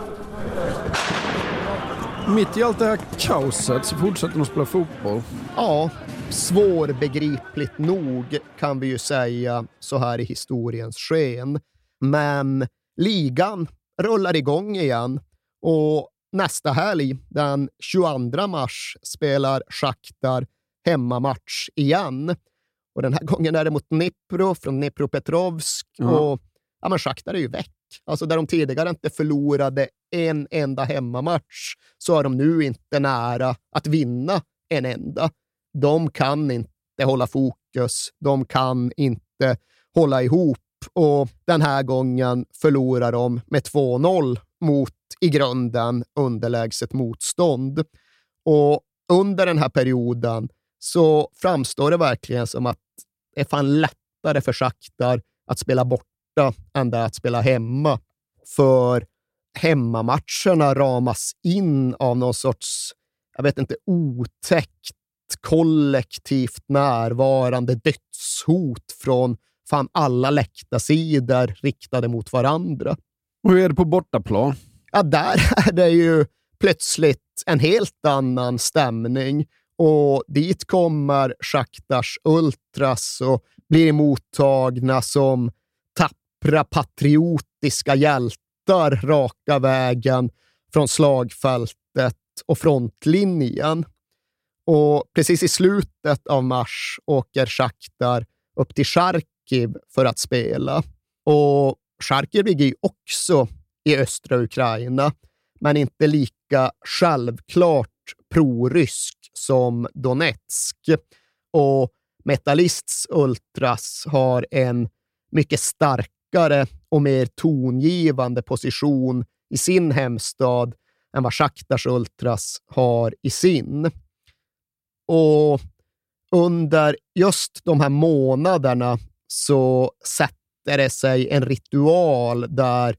Mitt i allt det här kaoset så fortsätter de spela fotboll. Ja, svårbegripligt nog kan vi ju säga så här i historiens sken. Men ligan rullar igång igen och nästa helg, den 22 mars, spelar Shakhtar hemmamatch igen. Och den här gången är det mot Dnipro från Dnipropetrovsk. Mm. Och ja, men Shakhtar är ju väck. Alltså där de tidigare inte förlorade en enda hemmamatch så är de nu inte nära att vinna en enda. De kan inte hålla fokus. De kan inte hålla ihop och den här gången förlorar de med 2-0 mot i grunden underlägset motstånd. Och under den här perioden så framstår det verkligen som att det är fan lättare för Shakhtar att spela bort borta än det att spela hemma. För hemmamatcherna ramas in av någon sorts, jag vet inte, otäckt kollektivt närvarande dödshot från fan alla läktarsidor riktade mot varandra. Och hur är det på bortaplan? Ja, där [LAUGHS] är det ju plötsligt en helt annan stämning och dit kommer Schaktars Ultras och blir mottagna som tappra patriotiska hjältar raka vägen från slagfältet och frontlinjen. Och precis i slutet av mars åker Sjachtar upp till Charkiv för att spela. Och Charkiv ligger också i östra Ukraina, men inte lika självklart prorysk som Donetsk. Och Metallists Ultras har en mycket stark starkare och mer tongivande position i sin hemstad än vad Schaktars Ultras har i sin. Och under just de här månaderna så sätter det sig en ritual där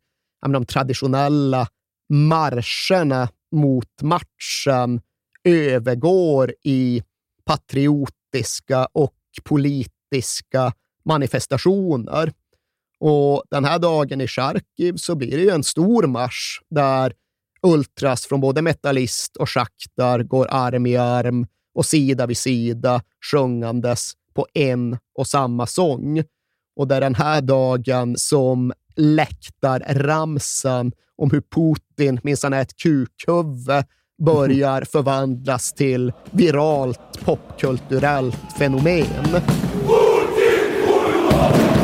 de traditionella marscherna mot matchen övergår i patriotiska och politiska manifestationer. Och den här dagen i Charkiv så blir det ju en stor marsch där ultras från både Metallist och Schaktar går arm i arm och sida vid sida sjungandes på en och samma sång. Och det är den här dagen som läktarramsan om hur Putin minsann är ett kukhuvud börjar förvandlas till viralt popkulturellt fenomen. Putin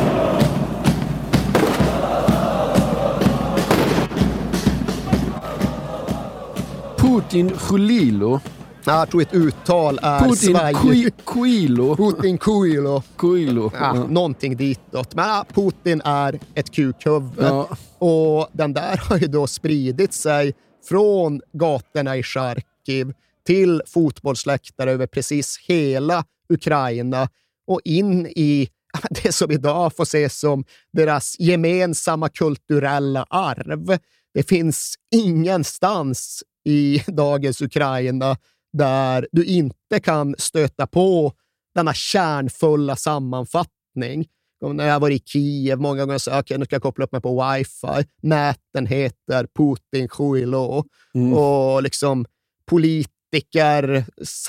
Julilo. Jag tror ett uttal är Putin svajigt. Kuilo. Putin Kuilo. Kuilo. Ja, Någonting ditåt. Men ja, Putin är ett kukhuvud. Ja. Och den där har ju då spridit sig från gatorna i Charkiv till fotbollsläktare över precis hela Ukraina och in i [LAUGHS] det som idag får ses som deras gemensamma kulturella arv. Det finns ingenstans i [LAUGHS] dagens Ukraina där du inte kan stöta på denna kärnfulla sammanfattning. Och När jag var i Kiev många gånger sa okay, nu ska jag koppla upp mig på wifi. Näten heter Putin Sjuilo. Och liksom politiker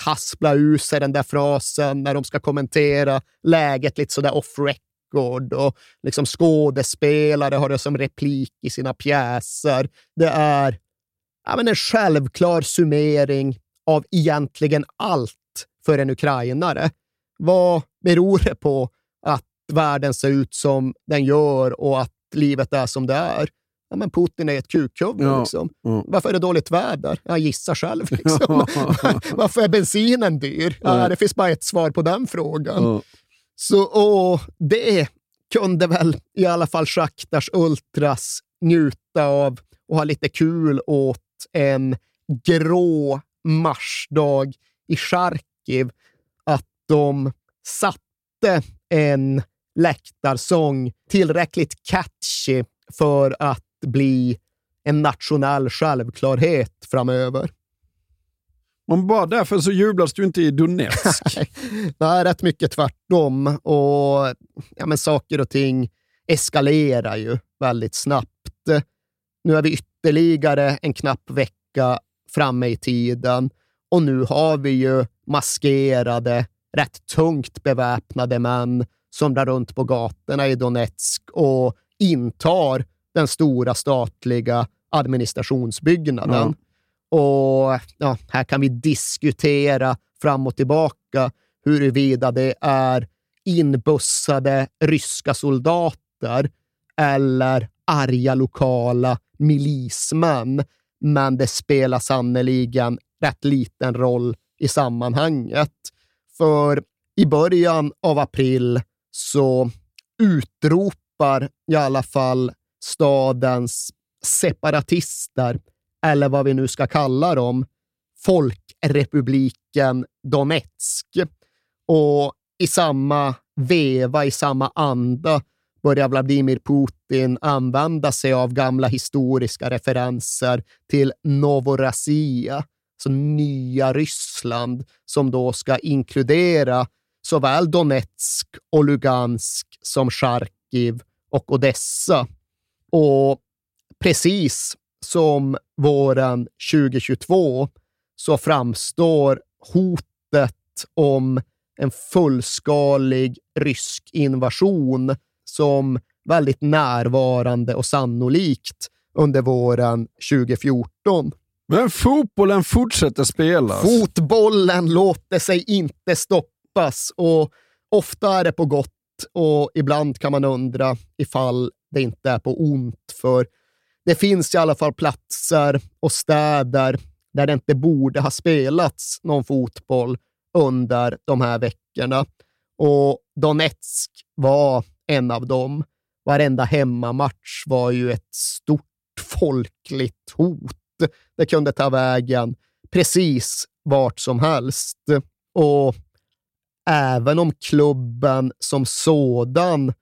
hasplar ur sig den där frasen när de ska kommentera läget lite sådär off record. Och liksom skådespelare har det som replik i sina pjäser. Det är ja, men en självklar summering av egentligen allt för en ukrainare. Vad beror det på att världen ser ut som den gör och att livet är som det är? Ja, men Putin är ett kukhuvud. Ja. Liksom. Mm. Varför är det dåligt väder? Jag gissar själv. Liksom. [LAUGHS] Varför är bensinen dyr? Ja, Ja. det finns bara ett svar på den frågan. Ja. Så och det kunde väl i alla fall Schaktars Ultras njuta av och ha lite kul åt en grå marsdag i Charkiv. Att de satte en läktarsång tillräckligt catchy för att bli en nationell självklarhet framöver. Men bara därför så jublas du inte i Donetsk. [LAUGHS] Är rätt mycket tvärtom och ja, men saker och ting eskalerar ju väldigt snabbt. Nu är vi ytterligare en knapp vecka framme i tiden och nu har vi ju maskerade, rätt tungt beväpnade män som drar runt på gatorna i Donetsk och intar den stora statliga administrationsbyggnaden. Och ja, här kan vi diskutera fram och tillbaka huruvida det är inbussade ryska soldater eller arga lokala milismän. Men det spelar sannoliken rätt liten roll i sammanhanget. För i början av april så utropar i alla fall stadens separatister, eller vad vi nu ska kalla dem, Folkrepubliken Donetsk. Och i samma veva, i samma anda, börjar Vladimir Putin använda sig av gamla historiska referenser till Novorossiya, så nya Ryssland, som då ska inkludera såväl Donetsk och Lugansk som Charkiv och Odessa. Och precis som våren 2022 så framstår hotet om en fullskalig rysk invasion som väldigt närvarande och sannolikt under våren 2014. Men fotbollen fortsätter spelas. Fotbollen låter sig inte stoppas och ofta är det på gott och ibland kan man undra ifall det inte är på ont. För det finns i alla fall platser och städer där det inte borde ha spelats någon fotboll under de här veckorna. Och Donetsk var en av dem. Varenda hemmamatch var ju ett stort folkligt hot. Det kunde ta vägen precis vart som helst. Och även om klubben som sådan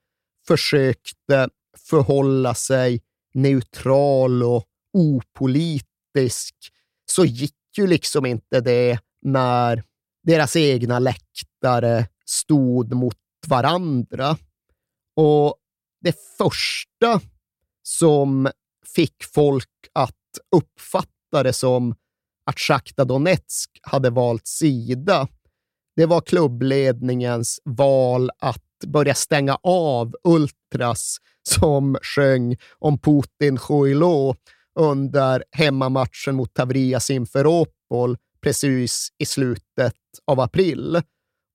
försökte förhålla sig neutral och opolitisk så gick ju liksom inte det när deras egna läktare stod mot varandra. Och det första som fick folk att uppfatta det som att Sjachta Donetsk hade valt sida, det var klubbledningens val att börja stänga av Ultras som sjöng om Putin Sjojlo under hemmamatchen mot Tavria Simferopol precis i slutet av april.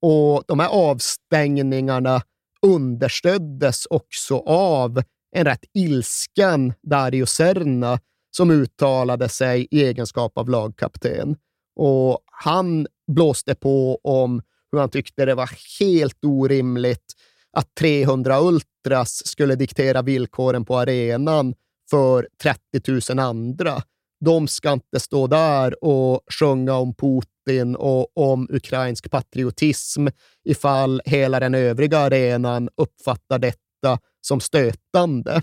Och de här avstängningarna understöddes också av en rätt ilsken Dario Serna som uttalade sig i egenskap av lagkapten. Och han blåste på om hur han tyckte det var helt orimligt att 300 ultras skulle diktera villkoren på arenan för 30 000 andra. De ska inte stå där och sjunga om Putin och om ukrainsk patriotism ifall hela den övriga arenan uppfattar detta som stötande.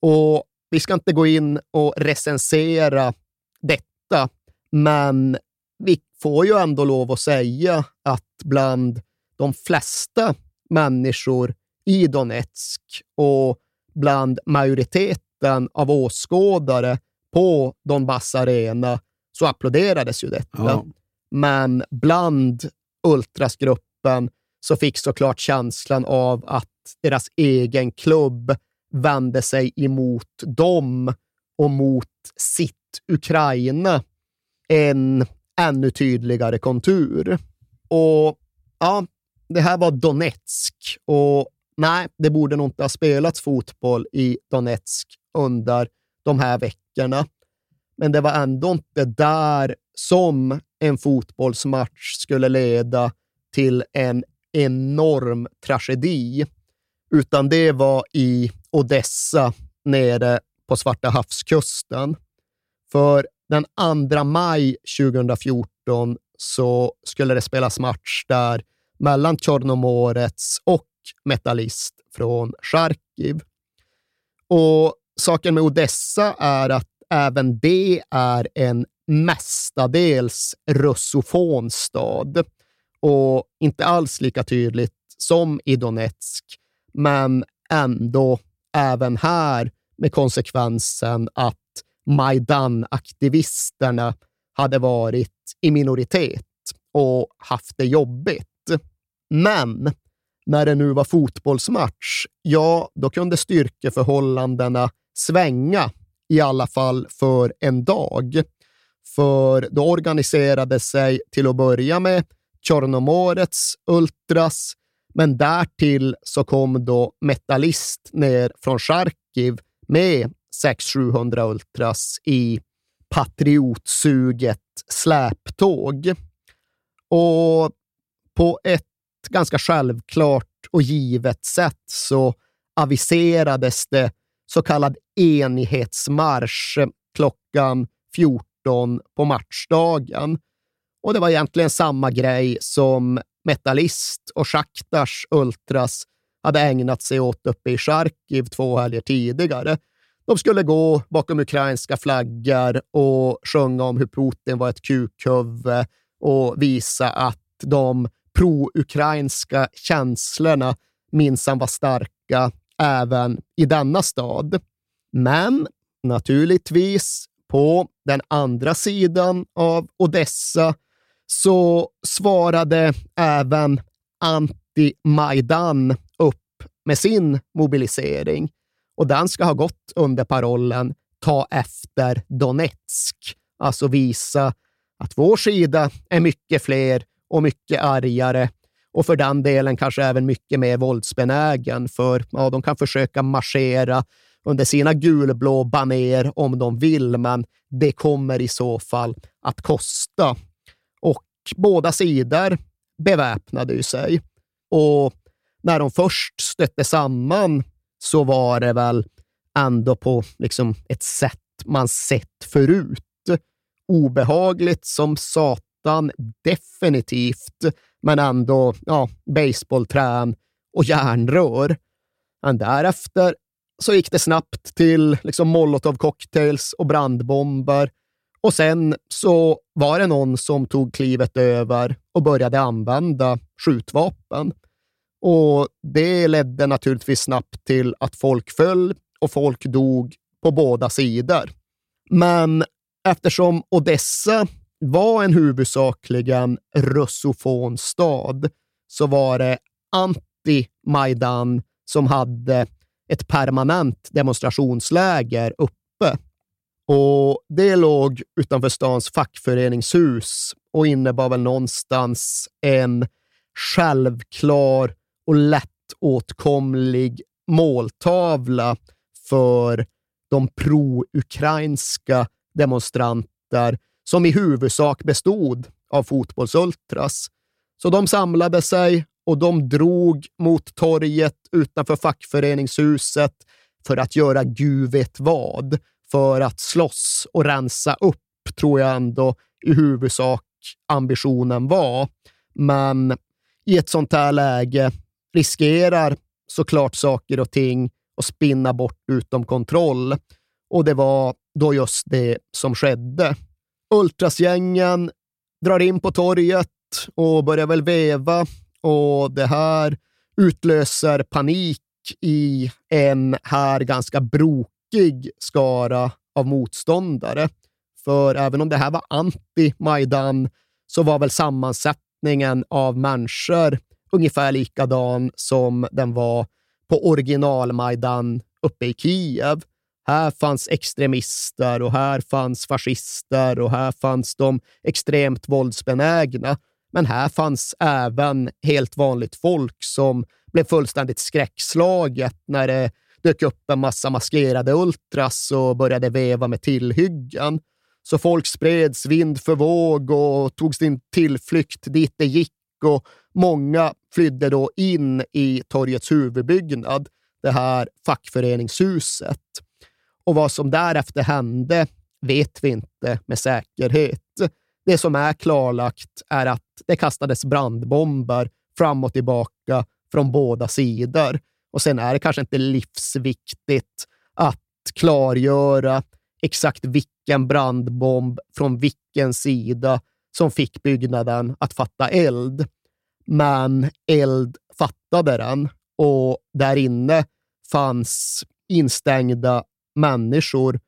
Och vi ska inte gå in och recensera detta, men vi får ju ändå lov att säga att bland de flesta människor i Donetsk och bland majoriteten av åskådare på Donbass Arena så applåderades ju detta. Ja. Men bland ultrasgruppen så fick såklart känslan av att deras egen klubb vände sig emot dem och mot sitt Ukraina en ännu tydligare kontur. Och ja, det här var Donetsk och nej, det borde nog inte ha spelats fotboll i Donetsk under de här veckorna. Men det var ändå inte där som en fotbollsmatch skulle leda till en enorm tragedi, utan det var i Odessa nere på Svarta havskusten. För den 2 maj 2014 så skulle det spelas match där mellan Tjornomorets och Metallist från Charkiv. Och saken med Odessa är att även det är en mestadels russofon stad och inte alls lika tydligt som i Donetsk, men ändå även här med konsekvensen att Majdan-aktivisterna hade varit i minoritet och haft det jobbigt. Men när det nu var fotbollsmatch, ja, då kunde styrkeförhållandena svänga, i alla fall för en dag. För då organiserade sig till att börja med Tjornomorets Ultras, men därtill så kom då Metallist ner från Charkiv med 600-700 Ultras i patriotsuget släptåg. Och på ett ganska självklart och givet sätt så aviserades det så kallad enighetsmarsch klockan 14 på matchdagen. Och det var egentligen samma grej som Metallist och Schaktars Ultras hade ägnat sig åt uppe i Charkiv två helger tidigare. De skulle gå bakom ukrainska flaggor och sjunga om hur Putin var ett kukhuvud och visa att de pro-ukrainska känslorna minsann var starka även i denna stad. Men naturligtvis, på den andra sidan av Odessa så svarade även anti-Majdan upp med sin mobilisering. Och den ska ha gått under parollen Ta efter Donetsk, alltså visa att vår sida är mycket fler och mycket argare och för den delen kanske även mycket mer våldsbenägen, för ja, de kan försöka marschera under sina gulblå baner om de vill, men det kommer i så fall att kosta. Och båda sidor beväpnade ju sig. Och när de först stötte samman så var det väl ändå på liksom ett sätt man sett förut. Obehagligt som satan, definitivt, men ändå ja, baseballträn och järnrör. Men därefter så gick det snabbt till liksom molotovcocktails och brandbomber och sen så var det någon som tog klivet över och började använda skjutvapen. Och Det ledde naturligtvis snabbt till att folk föll och folk dog på båda sidor. Men eftersom Odessa var en huvudsakligen russofon stad så var det anti-Majdan som hade ett permanent demonstrationsläger uppe. Och Det låg utanför stans fackföreningshus och innebar väl någonstans en självklar och lättåtkomlig måltavla för de pro-ukrainska demonstranter som i huvudsak bestod av fotbollsultras. Så de samlade sig och de drog mot torget utanför fackföreningshuset för att göra gud vet vad, för att slåss och rensa upp, tror jag ändå i huvudsak ambitionen var. Men i ett sånt här läge riskerar såklart saker och ting att spinna bort utom kontroll. Och det var då just det som skedde. Ultrasgängen drar in på torget och börjar väl veva och det här utlöser panik i en här ganska brokig skara av motståndare. För även om det här var anti-Majdan så var väl sammansättningen av människor ungefär likadan som den var på original-Majdan uppe i Kiev. Här fanns extremister och här fanns fascister och här fanns de extremt våldsbenägna. Men här fanns även helt vanligt folk som blev fullständigt skräckslaget när det dök upp en massa maskerade ultras och började veva med tillhyggen. Så folk spreds vind för våg och tog sin tillflykt dit det gick och många flydde då in i torgets huvudbyggnad, det här fackföreningshuset. Och vad som därefter hände vet vi inte med säkerhet. Det som är klarlagt är att det kastades brandbomber fram och tillbaka från båda sidor. Och sen är det kanske inte livsviktigt att klargöra exakt vilken brandbomb från vilken sida som fick byggnaden att fatta eld. Men eld fattade den och där inne fanns instängda människor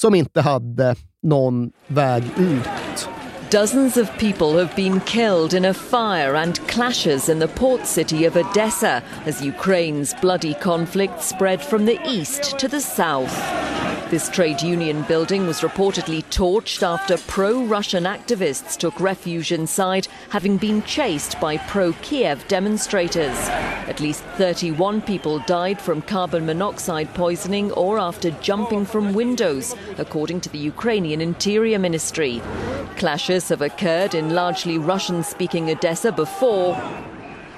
som inte hade någon väg ut. Dozens of people have been killed in a fire and clashes in the port city of Odessa as Ukraine's bloody conflict spread from the east to the south. This trade union building was reportedly torched after pro Russian activists took refuge inside, having been chased by pro Kiev demonstrators. At least 31 people died from carbon monoxide poisoning or after jumping from windows, according to the Ukrainian Interior Ministry. Clashes have occurred in largely Russian speaking Odessa before,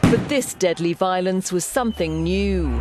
but this deadly violence was something new.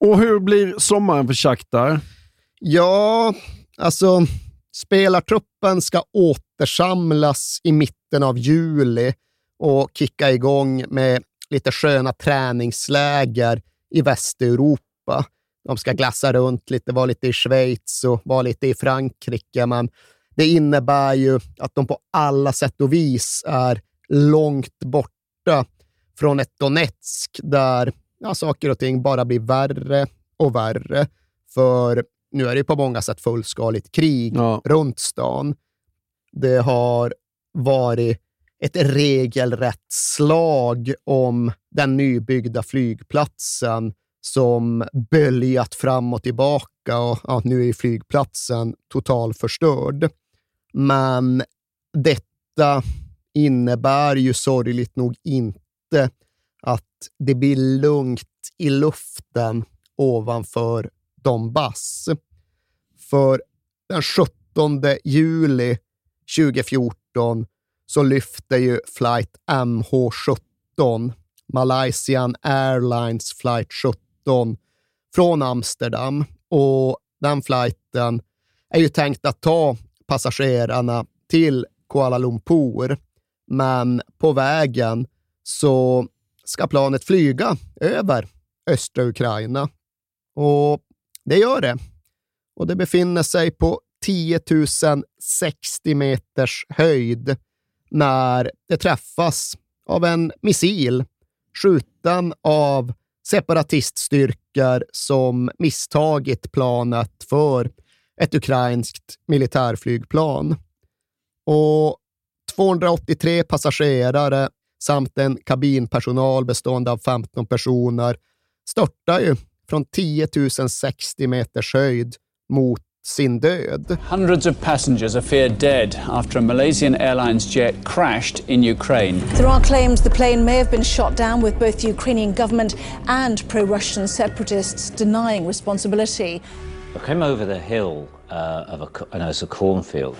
Och hur blir sommaren för Shakhtar? Ja, alltså spelartruppen ska återsamlas i mitten av juli och kicka igång med lite sköna träningsläger i Västeuropa. De ska glassa runt lite, vara lite i Schweiz och vara lite i Frankrike, men det innebär ju att de på alla sätt och vis är långt borta från ett Donetsk där ja, saker och ting bara blir värre och värre. För nu är det på många sätt fullskaligt krig ja. runt stan. Det har varit ett regelrätt slag om den nybyggda flygplatsen som böljat fram och tillbaka och ja, nu är flygplatsen totalförstörd. Men detta innebär ju sorgligt nog inte att det blir lugnt i luften ovanför Donbass. För den 17 juli 2014 så lyfter ju flight MH17, Malaysian Airlines flight 17, från Amsterdam och den flighten är ju tänkt att ta passagerarna till Kuala Lumpur, men på vägen så ska planet flyga över östra Ukraina. Och det gör det. Och det befinner sig på 10 060 meters höjd när det träffas av en missil skjuten av separatiststyrkor som misstagit planet för ett ukrainskt militärflygplan. Och 283 passagerare samt en kabinpersonal bestående av 15 personer störtar ju från 10 060 meters höjd mot sin död. Hundreds of passengers are feared dead after a Malaysian Airlines jet crashed in Ukraine. There are claims the plane may have been shot down with both the Ukrainian government and pro-Russian separatists denying responsibility. I came over the hill uh, of a, and it was a cornfield.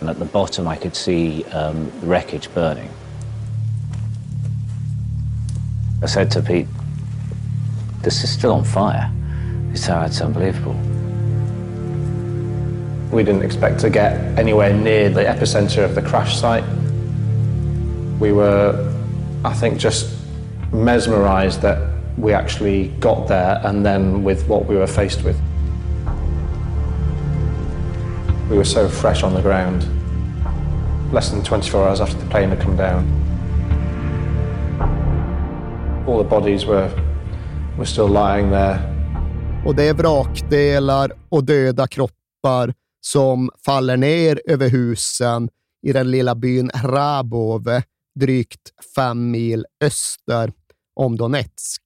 And at the bottom I could see um, wreckage burning. I said to Pete, this is still on fire. He uh, said, it's unbelievable. We didn't expect to get anywhere near the epicenter of the crash site. We were, I think, just mesmerized that we actually got there and then with what we were faced with. We were so fresh on the ground, less than 24 hours after the plane had come down. All the bodies were, were still lying there. Och det är vrakdelar och döda kroppar som faller ner över husen i den lilla byn Rabove, drygt fem mil öster om Donetsk.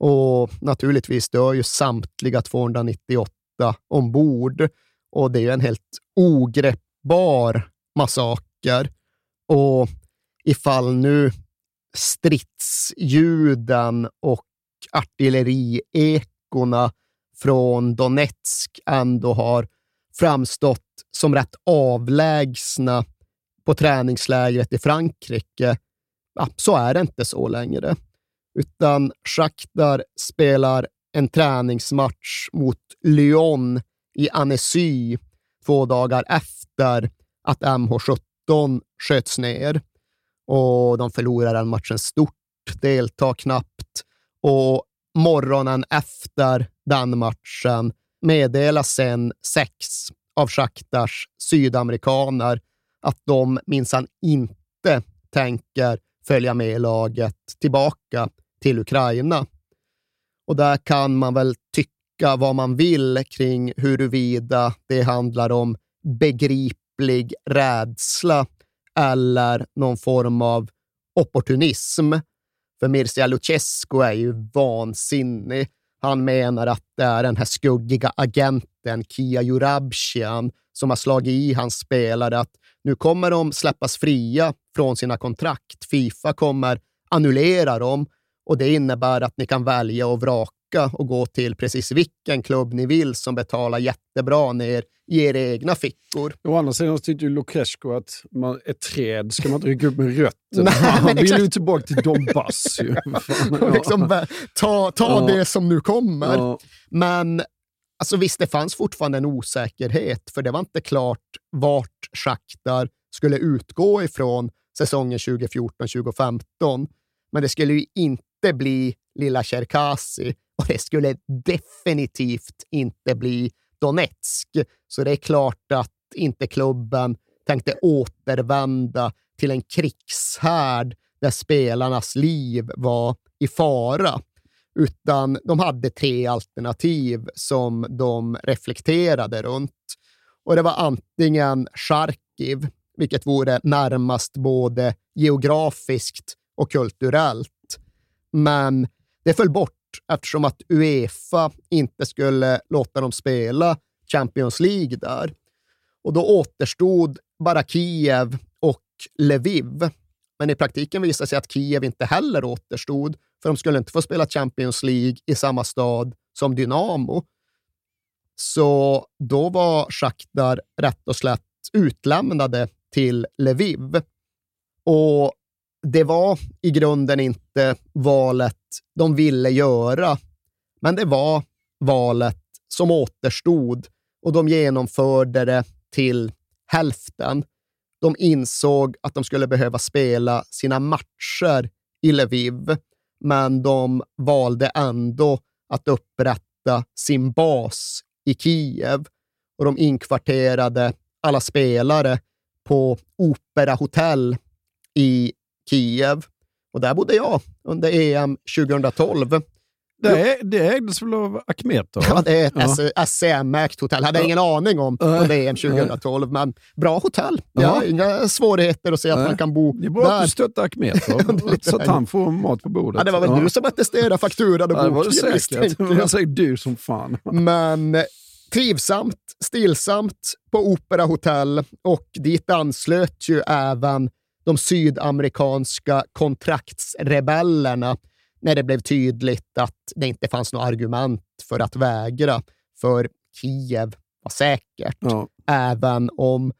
Och naturligtvis dör ju samtliga 298 ombord och det är ju en helt ogreppbar massaker. Och ifall nu stridsljuden och artilleriekorna från Donetsk ändå har framstått som rätt avlägsna på träningslägret i Frankrike, ja, så är det inte så längre. Utan Shakhtar spelar en träningsmatch mot Lyon i Annecy två dagar efter att MH17 sköts ner. Och de förlorar den matchen stort, deltar knappt. Och morgonen efter den matchen meddelar sen sex av Schaktars sydamerikaner att de minsann inte tänker följa med laget tillbaka till Ukraina. Och där kan man väl tycka vad man vill kring huruvida det handlar om begriplig rädsla eller någon form av opportunism. För Mircea Lucescu är ju vansinnig. Han menar att det är den här skuggiga agenten Kia Jurabshian som har slagit i hans spelare att nu kommer de släppas fria från sina kontrakt. Fifa kommer annullera dem och det innebär att ni kan välja och vraka och gå till precis vilken klubb ni vill som betalar jättebra ner i era egna fickor. Å andra sidan tyckte ju Lukescu att man, ett träd ska man inte rycka upp med rötterna. [LAUGHS] Han vill ju tillbaka till Donbass. [LAUGHS] Liksom, ta ta ja. det som nu kommer. Ja. Men alltså, visst, det fanns fortfarande en osäkerhet, för det var inte klart vart Shakhtar skulle utgå ifrån säsongen 2014-2015. Men det skulle ju inte bli lilla Cherkasy och det skulle definitivt inte bli Donetsk. Så det är klart att inte klubben tänkte återvända till en krigshärd där spelarnas liv var i fara, utan de hade tre alternativ som de reflekterade runt. Och det var antingen Charkiv, vilket vore närmast både geografiskt och kulturellt. Men det föll bort eftersom att Uefa inte skulle låta dem spela Champions League där. Och då återstod bara Kiev och Lviv. men i praktiken visade sig att Kiev inte heller återstod, för de skulle inte få spela Champions League i samma stad som Dynamo. Så då var Shakhtar rätt och slätt utlämnade till Lviv. Och det var i grunden inte valet de ville göra, men det var valet som återstod och de genomförde det till hälften. De insåg att de skulle behöva spela sina matcher i Lviv, men de valde ändå att upprätta sin bas i Kiev och de inkvarterade alla spelare på Opera Hotel i Kiev. Och där bodde jag under EM 2012. Det, det ägdes väl av Akhmetov? Ja, det är ett ja. SCM-märkt hotell. Hade jag ingen aning om under EM 2012, men bra hotell. Har inga svårigheter att se att man kan bo Det är bra där. att du stöttar Akhmetov, så att han får mat på bordet. Ja, det var väl ja. du som attesterade fakturan och ja, det var det boken, säkert. Det var säkert du som fan. Men eh, trivsamt, stillsamt på Opera Hotel och dit anslöt ju även de sydamerikanska kontraktsrebellerna när det blev tydligt att det inte fanns något argument för att vägra, för Kiev var säkert. Ja. Även om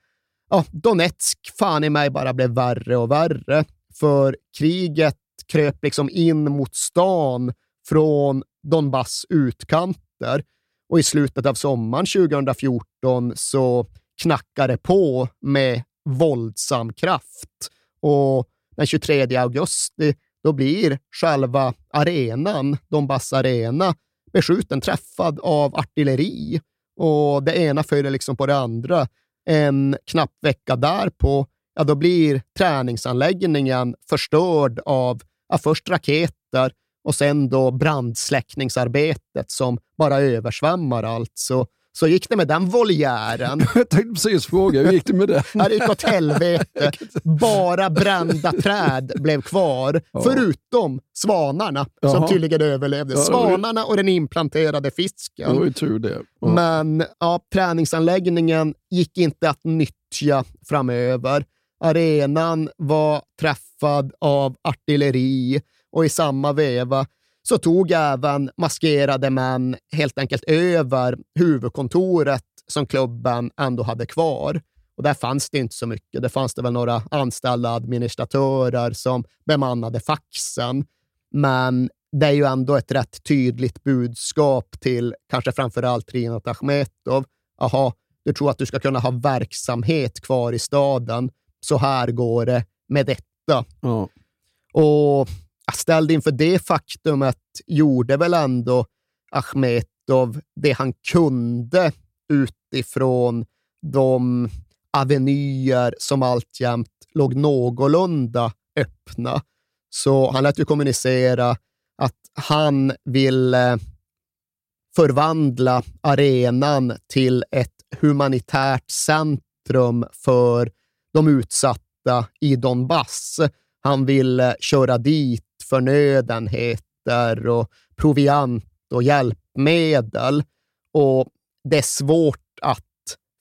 ja, Donetsk fan i mig bara blev värre och värre, för kriget kröp liksom in mot stan från Donbass utkanter och i slutet av sommaren 2014 så knackade på med våldsam kraft. Och den 23 augusti eh, då blir själva arenan, Donbass arena, beskjuten, träffad av artilleri. Och det ena följer liksom på det andra. En knapp vecka därpå, ja, då blir träningsanläggningen förstörd av ja, först raketer och sen då brandsläckningsarbetet som bara översvämmar allt. Så, så gick det med den voljären. [LAUGHS] Jag tänkte precis fråga, hur gick det med det? Ja, det gick åt helvete. Bara brända träd blev kvar, Ja. förutom svanarna som Jaha. tydligen överlevde. Det Svanarna och den implanterade Det fisken. var ju tur det. Ja. Men ja, träningsanläggningen gick inte att nyttja framöver. Arenan var träffad av artilleri och i samma veva så tog även maskerade män helt enkelt över huvudkontoret som klubben ändå hade kvar. Och där fanns det inte så mycket. Det fanns det väl några anställda administratörer som bemannade faxen. Men det är ju ändå ett rätt tydligt budskap till kanske framförallt Rinat Achmetov. Jaha, du tror att du ska kunna ha verksamhet kvar i staden. Så här går det med detta. Ja. Och ställd inför det faktumet gjorde väl ändå Achmetov det han kunde utifrån de avenyer som alltjämt låg någorlunda öppna. Så han lät ju kommunicera att han ville förvandla arenan till ett humanitärt centrum för de utsatta i Donbass. Han ville köra dit förnödenheter och proviant och hjälpmedel. Och det är svårt att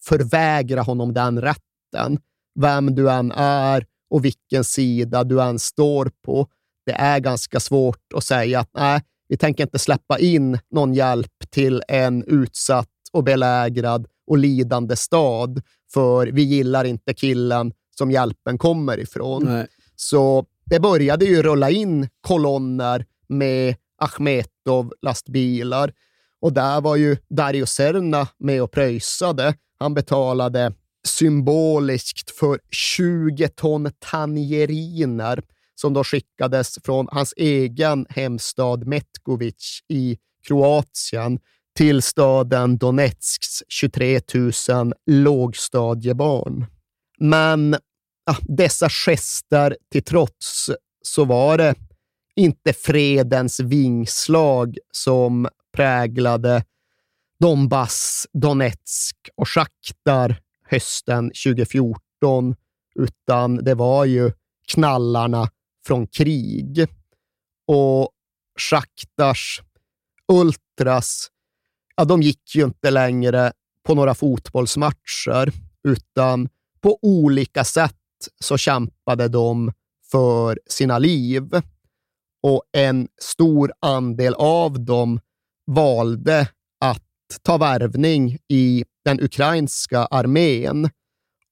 förvägra honom den rätten. Vem du än är och vilken sida du än står på. Det är ganska svårt att säga att nej, vi tänker inte släppa in någon hjälp till en utsatt och belägrad och lidande stad, för vi gillar inte killen som hjälpen kommer ifrån. Nej. Så det började ju rulla in kolonner med Achmetov-lastbilar och där var ju Dario Serna med och pröjsade. Han betalade symboliskt för 20 ton tangeriner som då skickades från hans egen hemstad Metkovic i Kroatien till staden Donetsks 23 000 lågstadiebarn. Men ja, dessa gester till trots så var det inte fredens vingslag som präglade Donbass, Donetsk och Sjachtar hösten 2014, utan det var ju knallarna från krig. Och Schachtars ultras, ja, de gick ju inte längre på några fotbollsmatcher, utan på olika sätt så kämpade de för sina liv och en stor andel av dem valde att ta värvning i den ukrainska armén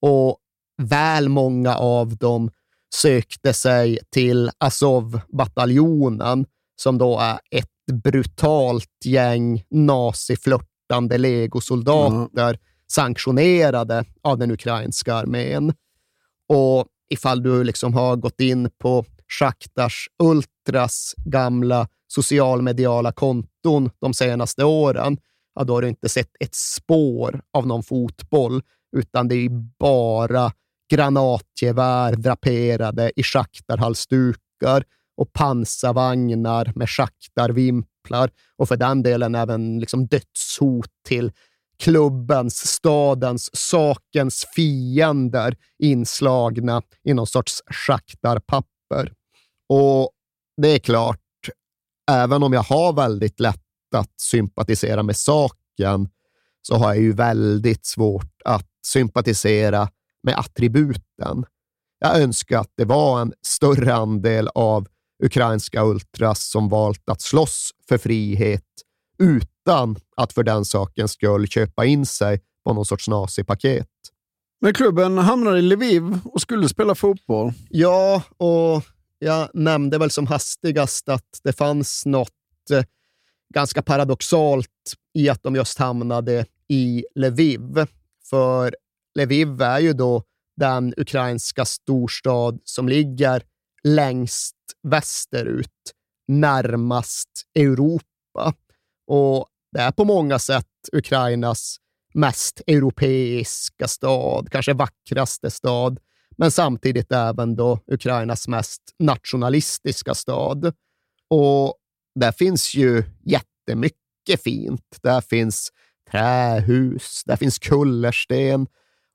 och väl många av dem sökte sig till Azov-bataljonen som då är ett brutalt gäng naziflörtande legosoldater mm. sanktionerade av den ukrainska armén. Och ifall du liksom har gått in på Schaktars Ultras gamla socialmediala konton de senaste åren, ja, då har du inte sett ett spår av någon fotboll, utan det är bara granatgevär draperade i schaktarhalsdukar och pansarvagnar med schaktarvimplar och för den delen även liksom dödshot till klubbens, stadens, sakens fiender inslagna i någon sorts schaktarpapper. Och det är klart, även om jag har väldigt lätt att sympatisera med saken, så har jag ju väldigt svårt att sympatisera med attributen. Jag önskar att det var en större andel av ukrainska ultras som valt att slåss för frihet utan att för den sakens skull köpa in sig på någon sorts nazipaket. Men klubben hamnade i Lviv och skulle spela fotboll. Ja, och jag nämnde väl som hastigast att det fanns något eh, ganska paradoxalt i att de just hamnade i Lviv. För Lviv är ju då den ukrainska storstad som ligger längst västerut, närmast Europa. Och det är på många sätt Ukrainas mest europeiska stad, kanske vackraste stad, men samtidigt även då Ukrainas mest nationalistiska stad. Och där finns ju jättemycket fint. Där finns trähus, där finns kullersten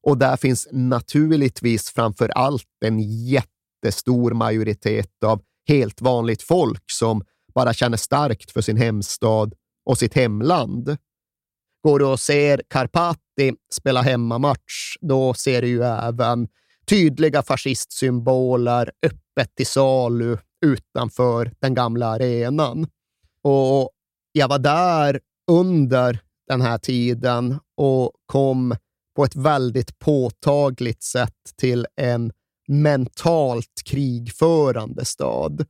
och där finns naturligtvis framför allt en jättestor majoritet av helt vanligt folk som bara känner starkt för sin hemstad och sitt hemland. Går du och ser Karpati spela hemmamatch, då ser du ju även tydliga fascistsymboler öppet till salu utanför den gamla arenan. Och jag var där under den här tiden och kom på ett väldigt påtagligt sätt till en mentalt krigförande stad.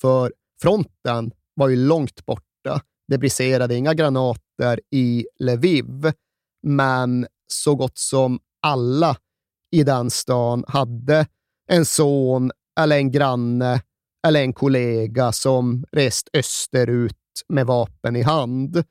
För fronten var ju långt borta. Det briserade inga granater i Lviv, men så gott som alla i den stan hade en son eller en granne eller en kollega som rest österut med vapen i hand.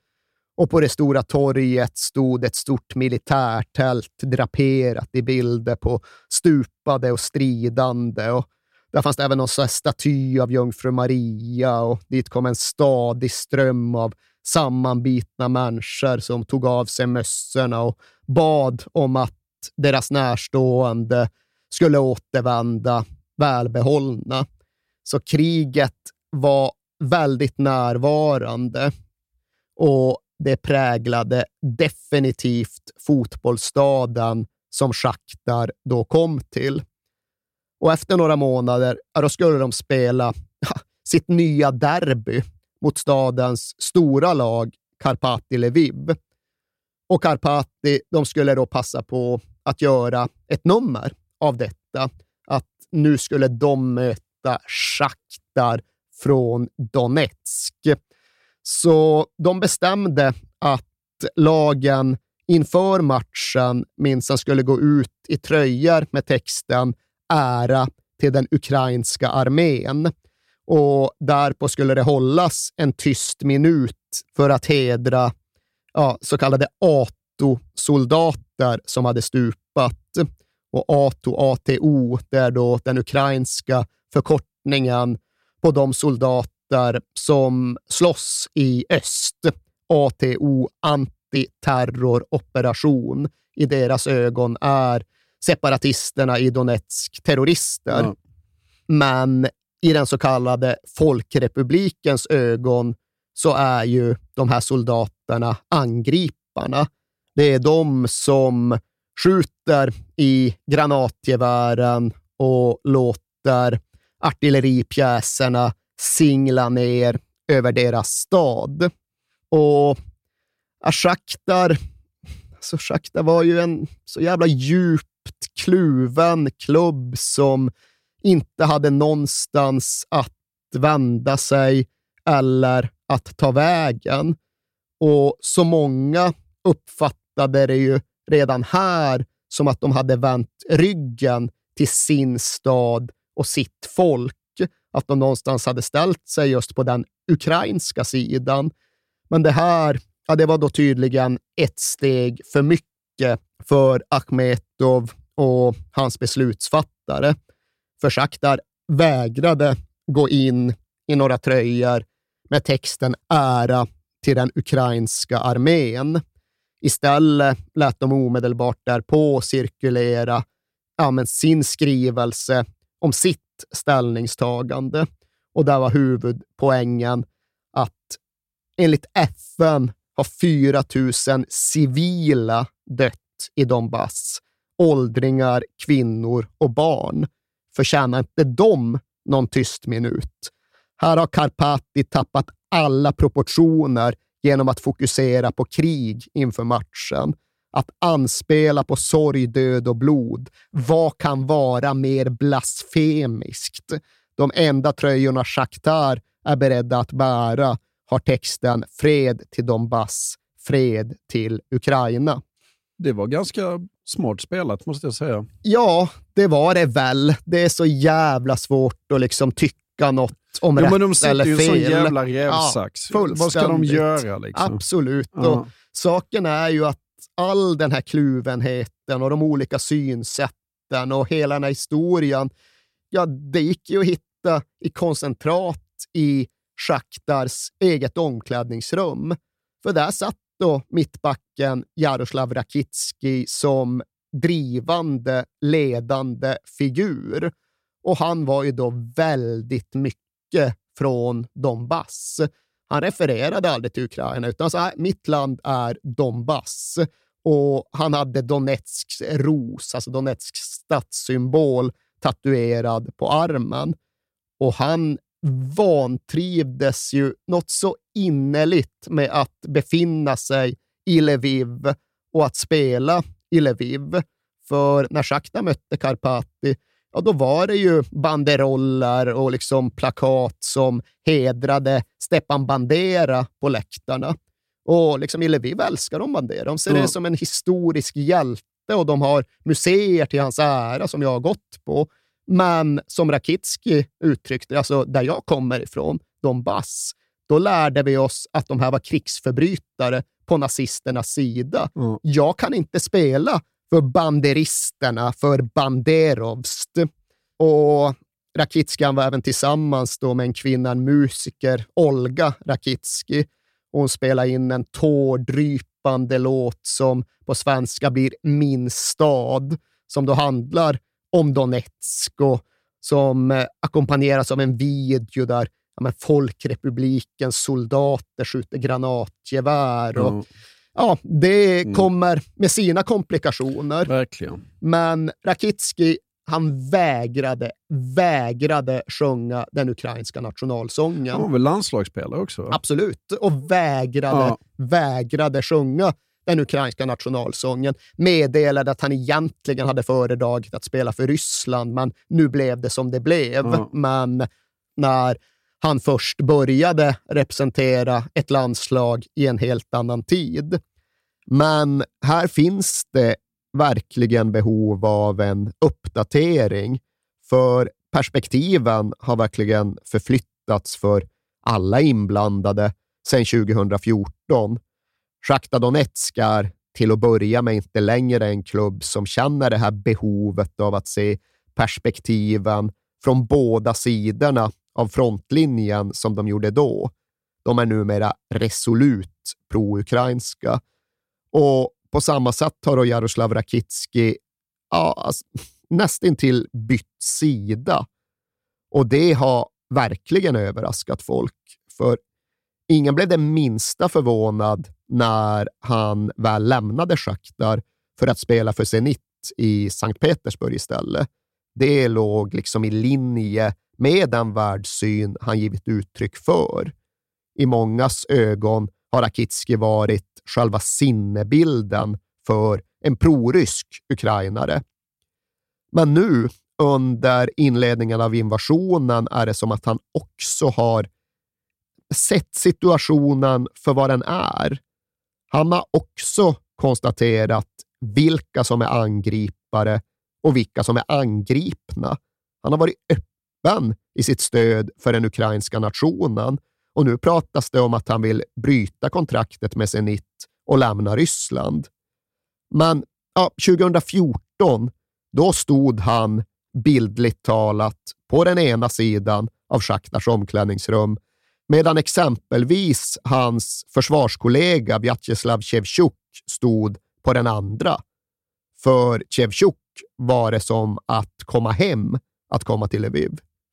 Och på det stora torget stod ett stort militärtält draperat i bilder på stupade och stridande. Och där fanns det även någon staty av jungfru Maria och dit kom en stadig ström av sammanbitna människor som tog av sig mössorna och bad om att deras närstående skulle återvända välbehållna. Så kriget var väldigt närvarande och det präglade definitivt fotbollsstaden som Shakhtar då kom till. Och efter några månader då skulle de spela ja, sitt nya derby mot stadens stora lag Karpati Lviv. Och Karpati de skulle då passa på att göra ett nummer av detta. Att nu skulle de möta Sjachtar från Donetsk. Så de bestämde att lagen inför matchen minsann skulle gå ut i tröjor med texten “Ära till den ukrainska armén” och därpå skulle det hållas en tyst minut för att hedra ja, så kallade ATO-soldater som hade stupat. Och ATO, ATO, det är då den ukrainska förkortningen på de soldater som slåss i öst. ATO, antiterroroperation. I deras ögon är separatisterna i Donetsk terrorister. Mm. Men i den så kallade folkrepublikens ögon så är ju de här soldaterna angriparna. Det är de som skjuter i granatgevären och låter artilleripjäserna singla ner över deras stad. Och Shakhtar, alltså Shakhtar var ju en så jävla djupt kluven klubb som inte hade någonstans att vända sig eller att ta vägen. Och så många uppfattade det ju redan här som att de hade vänt ryggen till sin stad och sitt folk. Att de någonstans hade ställt sig just på den ukrainska sidan. Men det här, ja, det var då tydligen ett steg för mycket för Akhmetov och hans beslutsfattare. För Shakhtar vägrade gå in i några tröjor med texten ära till den ukrainska armén. Istället lät de omedelbart därpå cirkulera ja, men sin skrivelse om sitt ställningstagande. Och där var huvudpoängen att enligt FN har 4 000 civila dött i Donbass. Åldringar, kvinnor och barn. Förtjänar inte de någon tyst minut? Här har Karpati tappat alla proportioner genom att fokusera på krig inför matchen. Att anspela på sorg, död och blod. Vad kan vara mer blasfemiskt? De enda tröjorna Shakhtar är beredda att bära har texten “Fred till Donbass, fred till Ukraina”. Det var ganska smart spelat måste jag säga. Ja, det var det väl. Det är så jävla svårt att liksom tycka något om ja, rätt men de sitter eller ju fel. sån jävla rävsax. Ja, Vad ska de göra? Liksom? Absolut. Ja. Och saken är ju att all den här kluvenheten och de olika synsätten och hela den här historien, ja, det gick ju att hitta i koncentrat i Schaktars eget omklädningsrum. För där satt då mittbacken Jaroslav Rakitski som drivande, ledande figur. Och han var ju då väldigt mycket från Donbass. Han refererade aldrig till Ukraina, utan sa att mitt land är Donbass. Och han hade Donetsks ros, alltså Donetsks stadssymbol, tatuerad på armen. Och han vantrivdes ju något så innerligt med att befinna sig i Lviv och att spela i Lviv. För när Shakhtar mötte Karpati, ja, då var det ju banderoller och liksom plakat som hedrade Stepan Bandera på läktarna. Och liksom i Lviv älskar de Bandera. De ser Ja. det som en historisk hjälte och de har museer till hans ära som jag har gått på. Men som Rakitski uttryckte, alltså där jag kommer ifrån, Donbass, då lärde vi oss att de här var krigsförbrytare på nazisternas sida. Jag kan inte spela för banderisterna, för Banderovst. Och Rakitski han var även tillsammans då med en kvinna, en musiker, Olga Rakitski. Hon spelade in en tårdrypande låt som på svenska blir Min stad, som då handlar om Donetsk och som eh, ackompanjeras av en video där ja, men Folkrepublikens soldater skjuter granatgevär. Och, Ja. ja, det Mm. kommer med sina komplikationer. Verkligen. Men Rakitski, han vägrade, vägrade sjunga den ukrainska nationalsången. Han var väl landslagsspelare också? va? Absolut. Och vägrade, Ja. vägrade sjunga den ukrainska nationalsången. Meddelade att han egentligen hade föredragit att spela för Ryssland, men nu blev det som det blev. Ja. Men när han först började representera ett landslag i en helt annan tid. Men här finns det verkligen behov av en uppdatering, för perspektiven har verkligen förflyttats för alla inblandade sedan 2014. Sjachtar Donetsk är till att börja med inte längre en klubb som känner det här behovet av att se perspektiven från båda sidorna av frontlinjen som de gjorde då. De är numera resolut pro-ukrainska. Och på samma sätt har då Jaroslav Rakitski ja, alltså, nästintill bytt sida. Och det har verkligen överraskat folk, för ingen blev det minsta förvånad när han väl lämnade Shakhtar för att spela för Zenit i Sankt Petersburg istället. Det låg liksom i linje med den världssyn han givit uttryck för. I mångas ögon har Akitski varit själva sinnebilden för en prorysk ukrainare. Men nu, under inledningen av invasionen, är det som att han också har sett situationen för vad den är. Han har också konstaterat vilka som är angripare och vilka som är angripna. Han har varit öppen i sitt stöd för den ukrainska nationen och nu pratas det om att han vill bryta kontraktet med Zenit och lämna Ryssland. Men ja, 2014, då stod han bildligt talat på den ena sidan av Schaktars omklädningsrum, medan exempelvis hans försvarskollega Vjatjeslav Shevchuk stod på den andra. För Shevchuk var det som att komma hem, att komma till Lviv.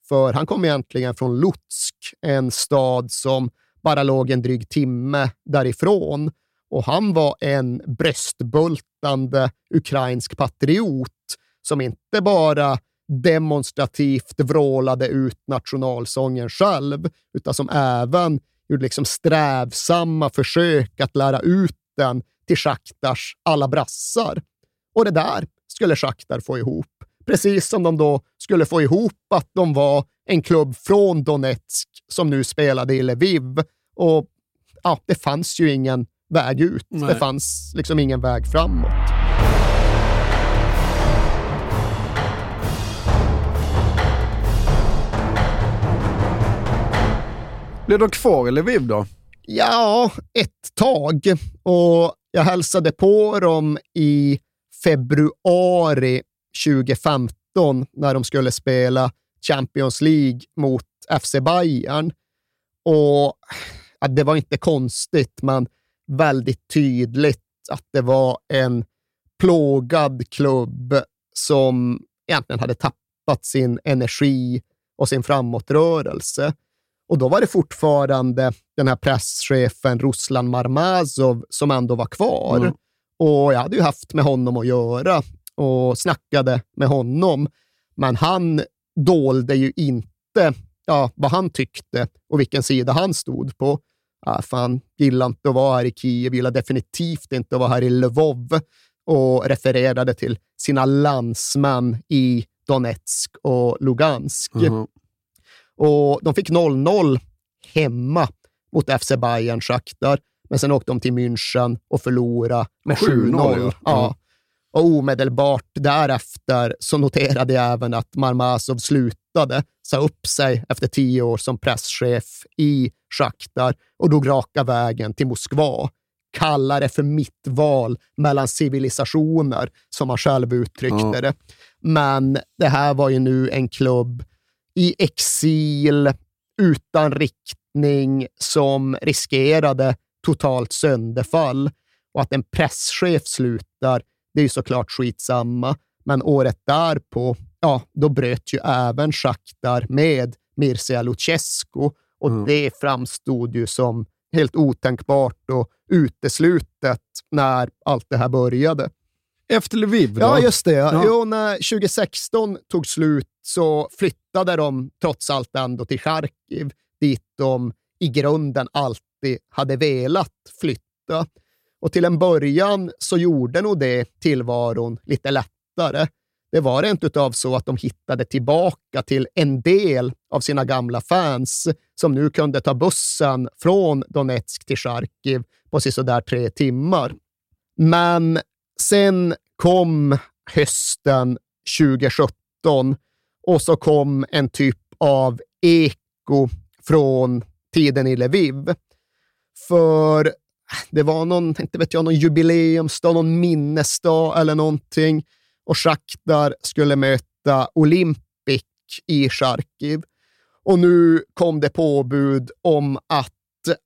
För han kom egentligen från Lutsk, en stad som bara låg en dryg timme därifrån. Och han var en bröstbultande ukrainsk patriot som inte bara demonstrativt vrålade ut nationalsången själv, utan som även gjorde liksom strävsamma försök att lära ut den till Schaktars alla brassar. Och det där skulle Schaktar få ihop. Precis som de då skulle få ihop att de var en klubb från Donetsk som nu spelade i Lviv. Och ja, det fanns ju ingen väg ut. Nej. Det fanns liksom ingen väg framåt. Blev de kvar i Lviv då? Ja, ett tag. Och jag hälsade på dem i februari 2015 när de skulle spela Champions League mot FC Bayern. Och ja, Det var inte konstigt, men väldigt tydligt att det var en plågad klubb som egentligen hade tappat sin energi och sin framåtrörelse. Och då var det fortfarande den här presschefen Ruslan Marmazov som ändå var kvar. Mm. Och jag hade ju haft med honom att göra och snackade med honom. Men han dolde ju inte ja, vad han tyckte och vilken sida han stod på. Ja, fan, gillar inte att vara här i Kiev, gillar definitivt inte att vara här i Lvov och refererade till sina landsmän i Donetsk och Lugansk. Mm. Och De fick 0-0 hemma mot FC Bayern Shakhtar, men sen åkte de till München och förlorade med 7-0. Ja. Och omedelbart därefter så noterade jag även att Marmazov slutade, sa upp sig efter tio år som presschef i Shakhtar och drog raka vägen till Moskva. Kalla det för mitt val mellan civilisationer, som han själv uttryckte ja. det. Men det här var ju nu en klubb i exil, utan riktning, som riskerade totalt sönderfall. Och att en presschef slutar, det är ju såklart skitsamma. Men året därpå, ja, då bröt ju även Shakhtar med Mircea Lucescu och mm. det framstod ju som helt otänkbart och uteslutet när allt det här började. Efter Lviv då? Ja, just det. Ja. Jo, när 2016 tog slut så flyttade de trots allt ändå till Charkiv, dit de i grunden alltid hade velat flytta. Och till en början så gjorde nog det tillvaron lite lättare. Det var rent utav så att de hittade tillbaka till en del av sina gamla fans som nu kunde ta bussen från Donetsk till Charkiv på sådär tre timmar. Men sen kom hösten 2017 och så kom en typ av eko från tiden i Lviv. För äh, det var någon, inte vet jag, någon jubileumsdag, någon minnesdag eller någonting. Och Shakhtar skulle möta Olympic i Charkiv. Och nu kom det påbud om att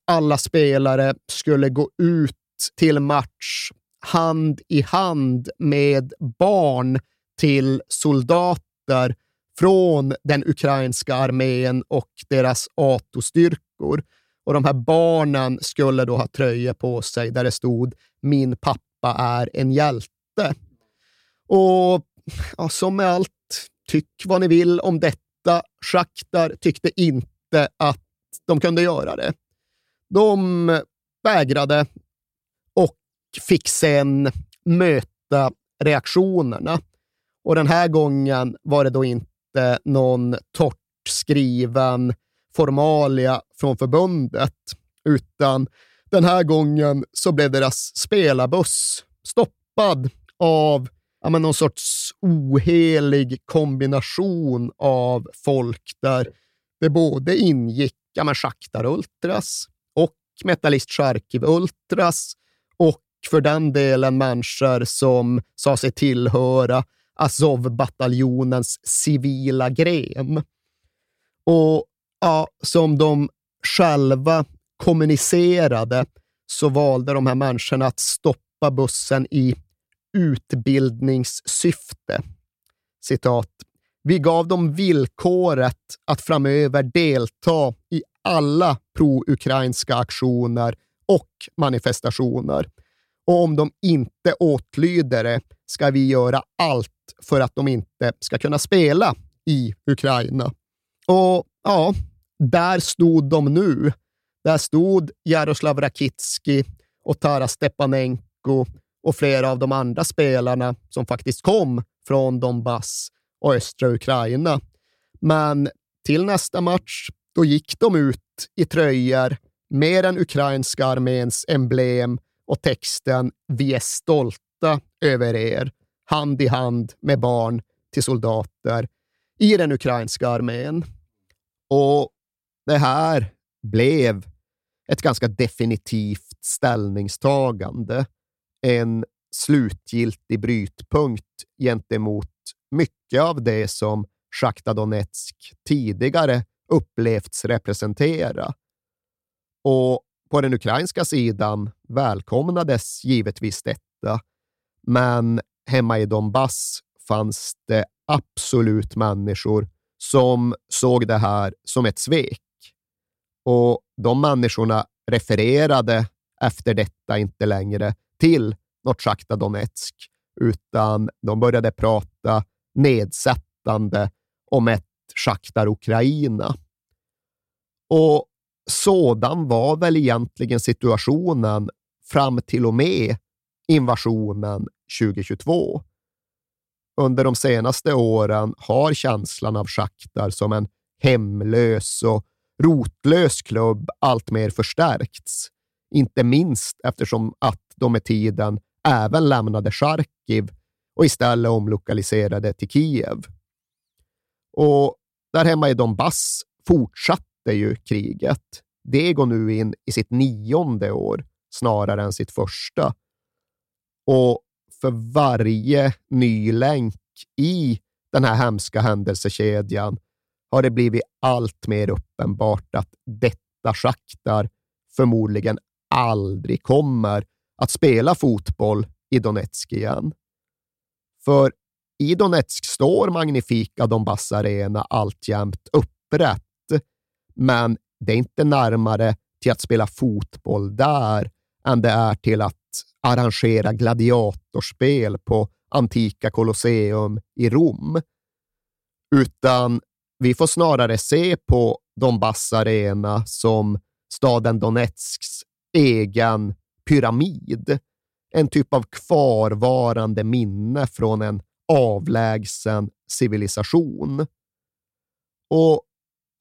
alla spelare skulle gå ut till match hand i hand med barn till soldater från den ukrainska armén och deras ATO-styrkor. Och de här barnen skulle då ha tröjor på sig där det stod “Min pappa är en hjälte”. Och ja, som med allt, tyck vad ni vill om detta, Schaktar tyckte inte att de kunde göra det. De vägrade fick sen möta reaktionerna. Och den här gången var det då inte någon torrt skriven formalia från förbundet, utan den här gången så blev deras spelarbuss stoppad av ja, men någon sorts ohelig kombination av folk där det både ingick ja, Shakhtar Ultras och Metallist Charkiv Ultras och för den delen människor som sa sig tillhöra Azov-bataljonens civila gren. Och ja, som de själva kommunicerade så valde de här människorna att stoppa bussen i utbildningssyfte. Citat. Vi gav dem villkoret att framöver delta i alla pro-ukrainska aktioner och manifestationer. Och om de inte åtlyder det ska vi göra allt för att de inte ska kunna spela i Ukraina. Och ja, där stod de nu. Där stod Jaroslav Rakitski och Tara Stepanenko och flera av de andra spelarna som faktiskt kom från Donbass och östra Ukraina. Men till nästa match, då gick de ut i tröjor med den ukrainska arméns emblem och texten “Vi är stolta över er” hand i hand med barn till soldater i den ukrainska armén. Och det här blev ett ganska definitivt ställningstagande. En slutgiltig brytpunkt gentemot mycket av det som Sjachta Donetsk tidigare upplevts representera. Och på den ukrainska sidan välkomnades givetvis detta, men hemma i Donbass fanns det absolut människor som såg det här som ett svek. Och de människorna refererade efter detta inte längre till något Sjachta Donetsk, utan de började prata nedsättande om ett Sjachtar Ukraina. Och sådan var väl egentligen situationen fram till och med invasionen 2022. Under de senaste åren har känslan av Shakhtar som en hemlös och rotlös klubb alltmer förstärkts. Inte minst eftersom att de med tiden även lämnade Charkiv och istället omlokaliserade till Kiev. Och där hemma i Donbass fortsatte ju kriget. Det går nu in i sitt nionde år snarare än sitt första. Och för varje ny länk i den här hemska händelsekedjan har det blivit allt mer uppenbart att detta schaktar förmodligen aldrig kommer att spela fotboll i Donetsk igen. För i Donetsk står magnifika Donbass Arena alltjämt upprätt, men det är inte närmare till att spela fotboll där än det är till att arrangera gladiatorspel på antika Colosseum i Rom. Utan vi får snarare se på Donbass Arena som staden Donetsks egen pyramid. En typ av kvarvarande minne från en avlägsen civilisation. Och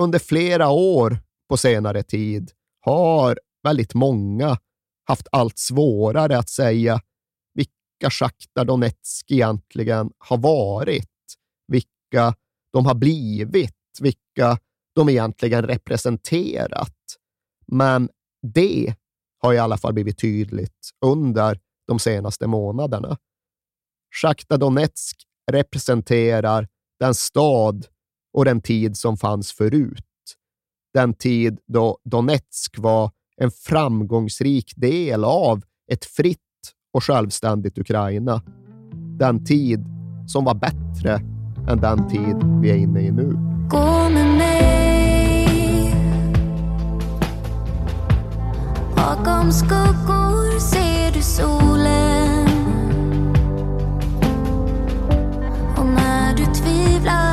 under flera år på senare tid har väldigt många haft allt svårare att säga vilka Sjachtar Donetsk egentligen har varit, vilka de har blivit, vilka de egentligen representerat. Men det har i alla fall blivit tydligt under de senaste månaderna. Sjachtar Donetsk representerar den stad och den tid som fanns förut. Den tid då Donetsk var en framgångsrik del av ett fritt och självständigt Ukraina. Den tid som var bättre än den tid vi är inne i nu. Gå med mig Bakom skuggor ser du solen Och när du tvivlar